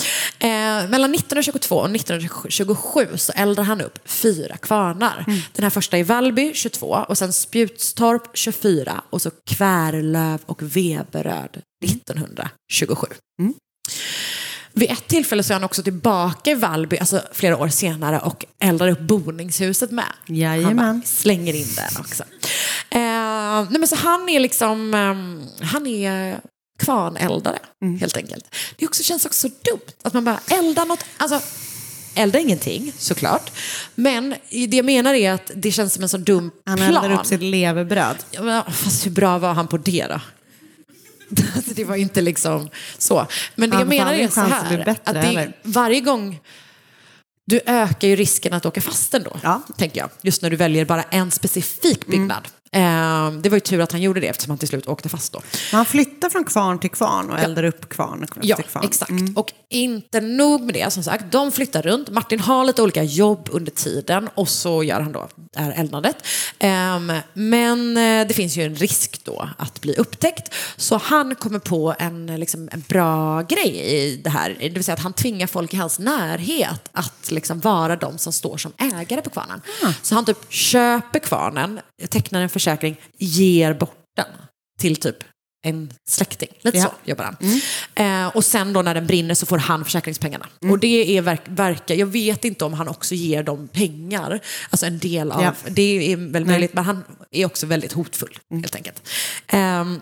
Eh, mellan 1922 och 1927 så eldar han upp fyra kvarnar. Mm. Den här första i Vallby 22 och sen Spjutstorp 24 och så Kvärlöv och Veberöd 1927. Mm. Vid ett tillfälle så är han också tillbaka i Vallby, alltså flera år senare, och eldar upp boningshuset med. Jajamän. Han bara slänger in den också. Eh, nej men så han är liksom, ehm, han är kvarneldare Mm. helt enkelt. Det också, känns också så dumt att man bara eldar något, alltså elda ingenting såklart. Men det jag menar är att det känns som en så dum Han plan. eldar upp sitt levebröd. Ja, men, fast hur bra var han på det då? Alltså, det var inte liksom så. Men det jag menar är så chans att här. bättre, att det, varje gång du ökar ju risken att åka fast ändå, tänker jag. Just när du väljer bara en specifik byggnad. Eh, det var ju tur att han gjorde det eftersom han till slut åkte fast då. Men han flyttar från kvarn till kvarn och eldar upp kvarn Ja, kvarn. exakt. Och inte nog med det, som sagt, de flyttar runt. Martin har lite olika jobb under tiden och så gör han då det här eldandet. Ehm, men eh, det finns ju en risk då att bli upptäckt. Så han kommer på en, liksom, en bra grej i det här. Det vill säga att han tvingar folk i hans närhet att liksom vara de som står som ägare på kvarnen. Så han typ köper kvarnen, tecknar en försäkring, ger bort den till typ en släkting. Lite Ja. så jobbar han. Eh, och sen då när den brinner så får han försäkringspengarna. Och det är verk, verkar, jag vet inte om han också ger dem pengar. Alltså en del av, Ja. det är väl möjligt, men han är också väldigt hotfull helt enkelt. Ehm,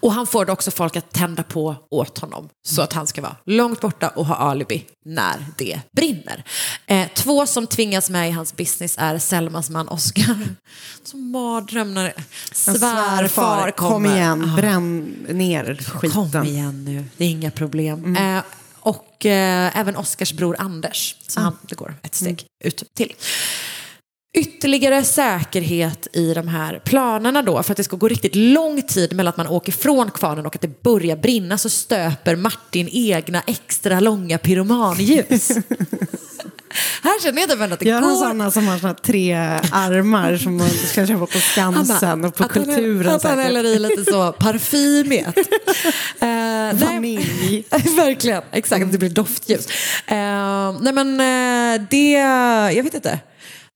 och han får också folk att tända på åt honom så att han ska vara långt borta och ha alibi när det brinner. Eh, två som tvingas med i hans business är Selmas man Oscar. Som mardröm när svärfar kommer. kom igen, Ah. bränn ner skiten. Kom igen nu, det är inga problem. Eh, och eh, även Oskars bror Anders, så han, det går ett steg ut till. Ytterligare säkerhet i de här planerna då, för att det ska gå riktigt lång tid mellan att man åker från kvarnen och att det börjar brinna så stöper Martin egna extra långa pyromanljus. här känner jag typ ändå att det Gör han går sådana som har såna tre armar som man ska köpa på Skansen och på att han- Kulturen? Att han häller i lite så parfym i ett. Nej- Vanilj. Verkligen, exakt. Det blir doftljus. Eh, nej men eh, det, jag vet inte.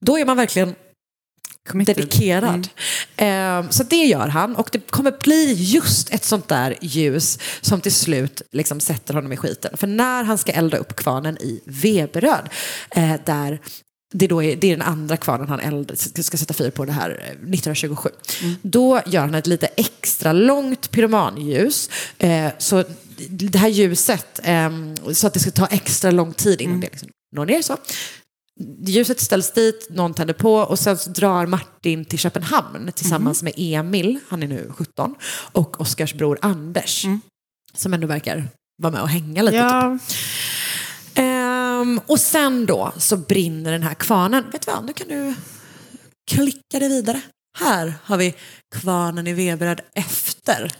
Då är man verkligen dedikerad. Eh, så det gör han och det kommer bli just ett sånt där ljus som till slut liksom sätter honom i skiten. För när han ska elda upp kvarnen i Veberöd, eh, där det, då är, det är den andra kvarnen han eld, ska sätta fyr på det här eh, 1927. Då gör han ett lite extra långt pyromanljus. Eh, så det här ljuset, eh, så att det ska ta extra lång tid innan det liksom når ner. Så. Ljuset ställs dit, någon tänder på och sen så drar Martin till Köpenhamn tillsammans med Emil, han är nu 17, och Oskars bror Anders. Som ändå verkar vara med och hänga lite. Ja. Typ. Ehm, och sen då så brinner den här kvarnen. Vet du vad, nu kan du klicka det vidare. Här har vi kvarnen i Veberöd efter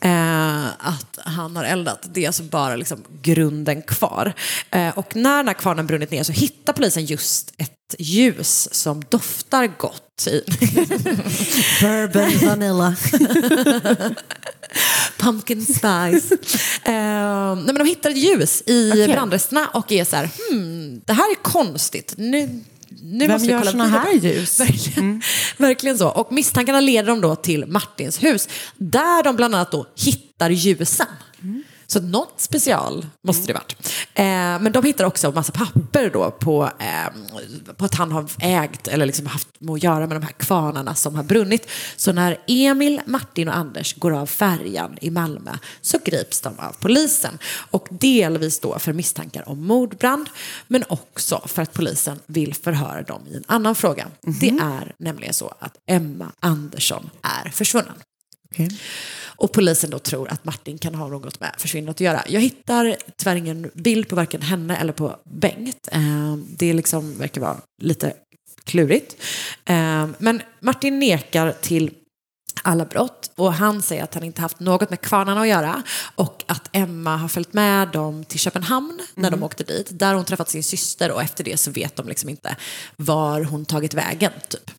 eh, att han har eldat. Det är alltså bara liksom grunden kvar. Eh, och när den här kvarnen brunnit ner så hittar polisen just ett ljus som doftar gott. I. Bourbon vanilla. Pumpkin spice. Eh, nej, men de hittar ett ljus i Okej. brandresterna och är så här, hmm, det här är konstigt. Nu, nu Vem måste vi gör vidare. här ljus? Verkligen, verkligen så. Och misstankarna leder dem då till Martins hus där de bland annat då hittar ljusen. Så något special måste det varit. Eh, men de hittar också massa papper då på, eh, på att han har ägt eller liksom haft att göra med de här kvarnarna som har brunnit. Så när Emil, Martin och Anders går av färjan i Malmö så grips de av polisen. Och delvis då för misstankar om mordbrand men också för att polisen vill förhöra dem i en annan fråga. Det är nämligen så att Emma Andersson är försvunnen. Och polisen då tror att Martin kan ha något med försvinnandet att göra. Jag hittar tyvärr ingen bild på varken henne eller på Bengt. Eh, det liksom verkar vara lite klurigt. Eh, men Martin nekar till alla brott och han säger att han inte haft något med kvarnarna att göra och att Emma har följt med dem till Köpenhamn när de åkte dit. Där hon träffat sin syster och efter det så vet de liksom inte var hon tagit vägen. Typ.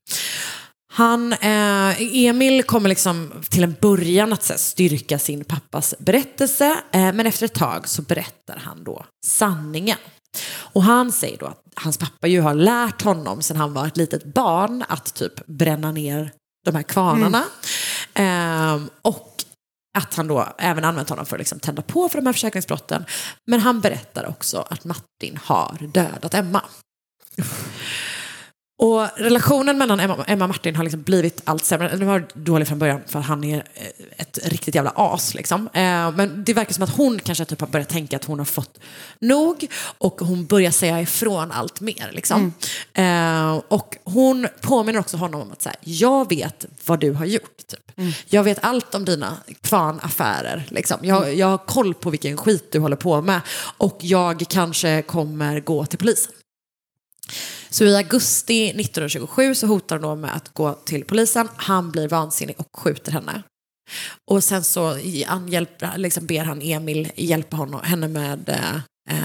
Han, eh, Emil kommer liksom till en början att här, styrka sin pappas berättelse eh, men efter ett tag så berättar han då sanningen. Och han säger då att hans pappa ju har lärt honom sedan han var ett litet barn att typ bränna ner de här kvarnarna. Eh, och att han då även använt honom för att liksom tända på för de här försäkringsbrotten. Men han berättar också att Martin har dödat Emma. Och relationen mellan Emma, Emma och Martin har liksom blivit allt sämre. Den var dålig från början för han är eh, ett riktigt jävla as. Liksom. Eh, men det verkar som att hon kanske typ har börjat tänka att hon har fått nog och hon börjar säga ifrån allt mer. Liksom. Eh, och hon påminner också honom om att så här, jag vet vad du har gjort. Typ. Jag vet allt om dina kvarnaffärer. Liksom. Jag, jag har koll på vilken skit du håller på med och jag kanske kommer gå till polisen. Så i augusti 1927 så hotar hon då med att gå till polisen. Han blir vansinnig och skjuter henne. Och sen så han hjälper, liksom ber han Emil hjälpa honom, henne med eh,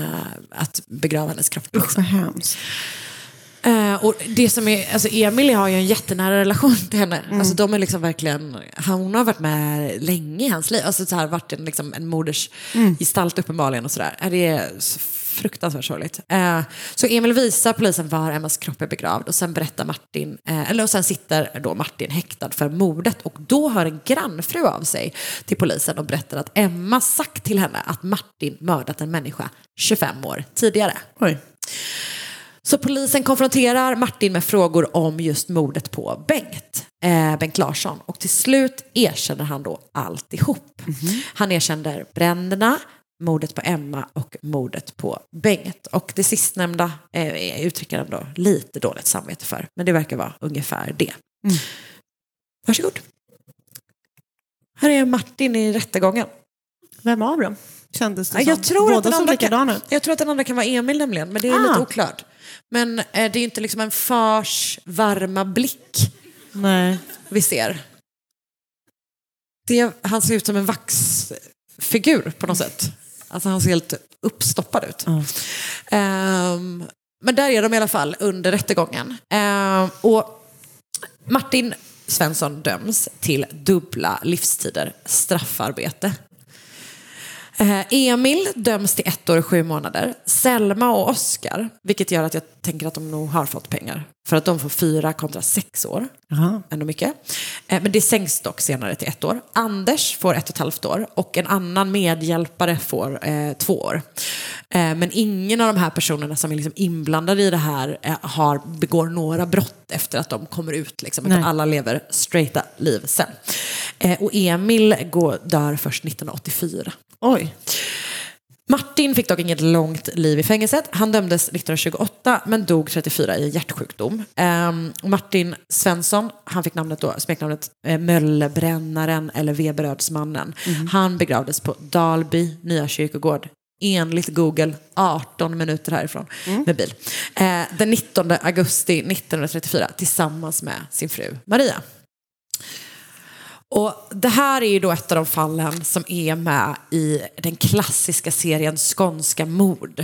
att begrava hennes kropp. Usch vad hemskt. Eh, och det som är, alltså Emil har ju en jättenära relation till henne. Alltså de är liksom verkligen, hon har varit med länge i hans liv. Alltså så här, varit en, liksom, en moders gestalt uppenbarligen och sådär. Eh, Det är fruktansvärt sorgligt. Eh, så Emil visar polisen var Emmas kropp är begravd och sen berättar Martin, eh, eller och sen sitter då Martin häktad för mordet och då hör en grannfru av sig till polisen och berättar att Emma sagt till henne att Martin mördat en människa 25 år tidigare. Oj. Så polisen konfronterar Martin med frågor om just mordet på Bengt, eh, Bengt Larsson. Och till slut erkänner han då alltihop. Han erkänner bränderna, mordet på Emma och mordet på Bengt. Och det sistnämnda eh, uttrycker han då lite dåligt samvete för. Men det verkar vara ungefär det. Varsågod. Här är Martin i rättegången. Vem av dem? Kändes det Ja, jag, som? tror Båda att den andra likadana ut. jag tror att den andra kan vara Emil nämligen, men det är Ah. lite oklart. Men eh, det är ju inte liksom en fars varma blick Nej. vi ser. Det, han ser ut som en vaxfigur på något sätt. Alltså han ser helt uppstoppad ut. Ehm, men där är de i alla fall under rättegången. Ehm, och Martin Svensson döms till dubbla livstider straffarbete. Eh, Emil döms till ett år och sju månader. Selma och Oskar, vilket gör att jag tänker att de nog har fått pengar. För att de får fyra kontra sex år. Ändå mycket. Eh, men det sänks dock senare till ett år. Anders får ett och ett halvt år och en annan medhjälpare får eh, två år. Eh, men ingen av de här personerna som är liksom inblandade i det här eh, har, begår några brott efter att de kommer ut. Liksom, utan alla lever straighta liv sen. Eh, och Emil går, dör först 1984. Oj. Martin fick dock inget långt liv i fängelset. Han dömdes 1928 men dog 34 i hjärtsjukdom. Ehm, Martin Svensson, han fick namnet då, smeknamnet eh, Möllbrännaren eller Veberödsmannen. Han begravdes på Dalby nya kyrkogård. Enligt Google 18 minuter härifrån med bil. Eh, den 19 augusti 1934 tillsammans med sin fru Maria. Och det här är ju då ett av de fallen som är med i den klassiska serien Skånska mord.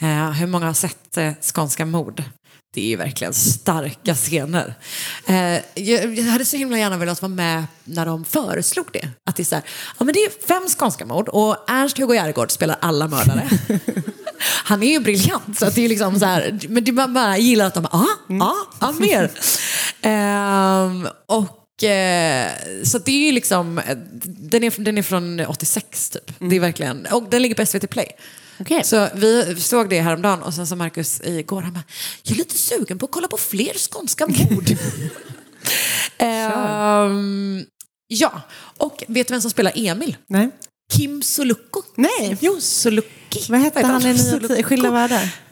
Eh, hur många har sett eh, Skånska mord? Det är ju verkligen starka scener. Eh, jag, jag hade så himla gärna velat vara med när de föreslog det. Att det är så här, ja men det är fem skånska mord och Ernst-Hugo Järegård spelar alla mördare. Han är ju briljant, så att det är liksom så här, men det man bara gillar att de, ja, ja, ja, mer. Ehm, och så att det är ju liksom, eh, den är, den är från 86 typ. Det är verkligen, och den ligger på SVT Play. Så vi såg det häromdagen och sen sa Markus igår, han bara, jag är lite sugen på att kolla på fler skånska mord. Ehm, ja, och vet du vem som spelar Emil? Nej. Kim Sulukko. Nej. Jo, Sulukki. Vad hette han i Nya Skilda världar?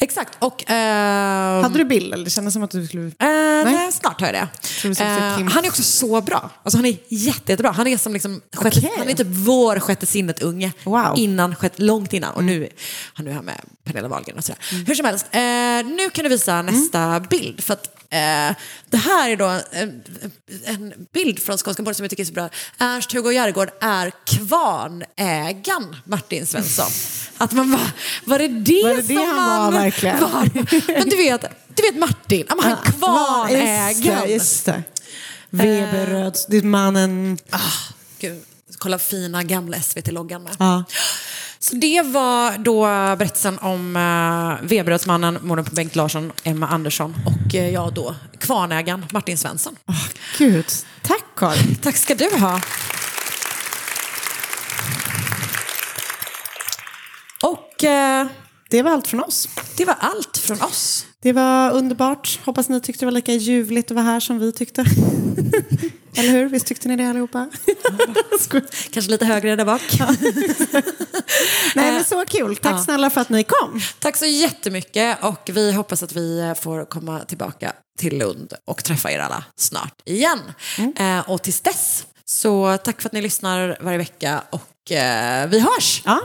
Exakt. Och, eh, Hade du bild? Eller det kändes som att du skulle... Eh, nej. Snart har jag det. skulle Eh, han är också så bra. Alltså, han är jätte, jättebra. Han är som liksom sjätte, Okej. han är typ vår sjätte sinnet-unge. Wow. Innan, sjätte, långt innan. Och nu han är här med Pernilla Wahlgren och sådär. Hur som helst, eh, nu kan du visa nästa bild. För att, eh, det här är då en, en bild från Skånska Morgon som jag tycker är så bra. Ernst-Hugo Järegård är kvarnägaren Martin Svensson. Att man bara, var det det, Var det det som han man var verkligen? var? Men du vet, du vet Martin, ja, han det, kvarnägaren. just det. Weberöds, det är mannen... Gud, kolla fina gamla SVT-loggan med. Ja. Så det var då berättelsen om uh, Veberödsmannen, morden på Bengt Larsson, Emma Andersson och uh, jag då, kvarnägaren Martin Svensson. Gud, tack Karin. Tack ska du ha. Och eh, Det var allt från oss. det var allt från oss. Det var underbart. Hoppas ni tyckte det var lika ljuvligt att vara här som vi tyckte. Eller hur? Visst tyckte ni det allihopa? Kanske lite högre där bak. Nej men så kul. Tack Ja. snälla för att ni kom. Tack så jättemycket och vi hoppas att vi eh, får komma tillbaka till Lund och träffa er alla snart igen. Eh, och tills dess, så tack för att ni lyssnar varje vecka och eh, vi hörs! Ja.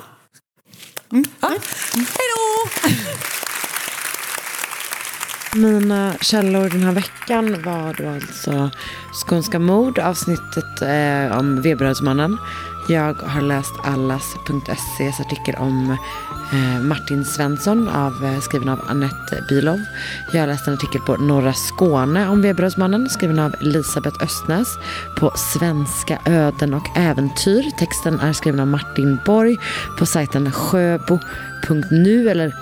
Ja. Hej då! Mina källor den här veckan var då alltså Skånska mord, avsnittet eh, om Veberödsmannen. Jag har läst allas.ses artikel om eh, Martin Svensson av, eh, skriven av Annette Bilov. Jag har läst en artikel på Norra Skåne om Veberödsmannen skriven av Elisabeth Östnäs på Svenska öden och äventyr. Texten är skriven av Martin Borg på sajten sjöbo.nu eller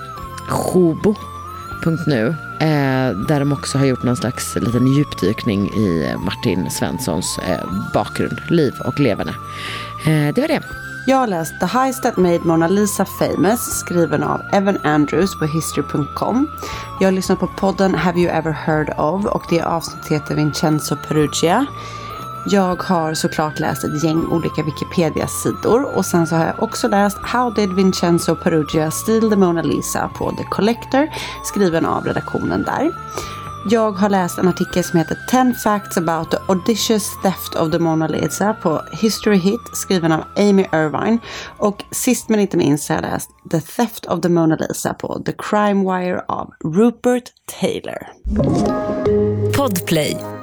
sjobo.nu. Eh, där de också har gjort någon slags liten djupdykning i Martin Svenssons eh, bakgrund, liv och levande. Eh, det var det. Jag har läst The Heist That Made Mona Lisa Famous skriven av Evan Andrews på history.com. Jag har lyssnat på podden Have You Ever Heard Of och det avsnittet heter Vincenzo Perugia. Jag har såklart läst ett gäng olika Wikipedia-sidor och sen så har jag också läst How Did Vincenzo Perugia Steal the Mona Lisa på The Collector skriven av redaktionen där. Jag har läst en artikel som heter 10 Facts about the Audacious Theft of the Mona Lisa på History Hit skriven av Amy Irvine. Och sist men inte minst har jag läst The Theft of the Mona Lisa på The Crime Wire av Rupert Taylor. Podplay.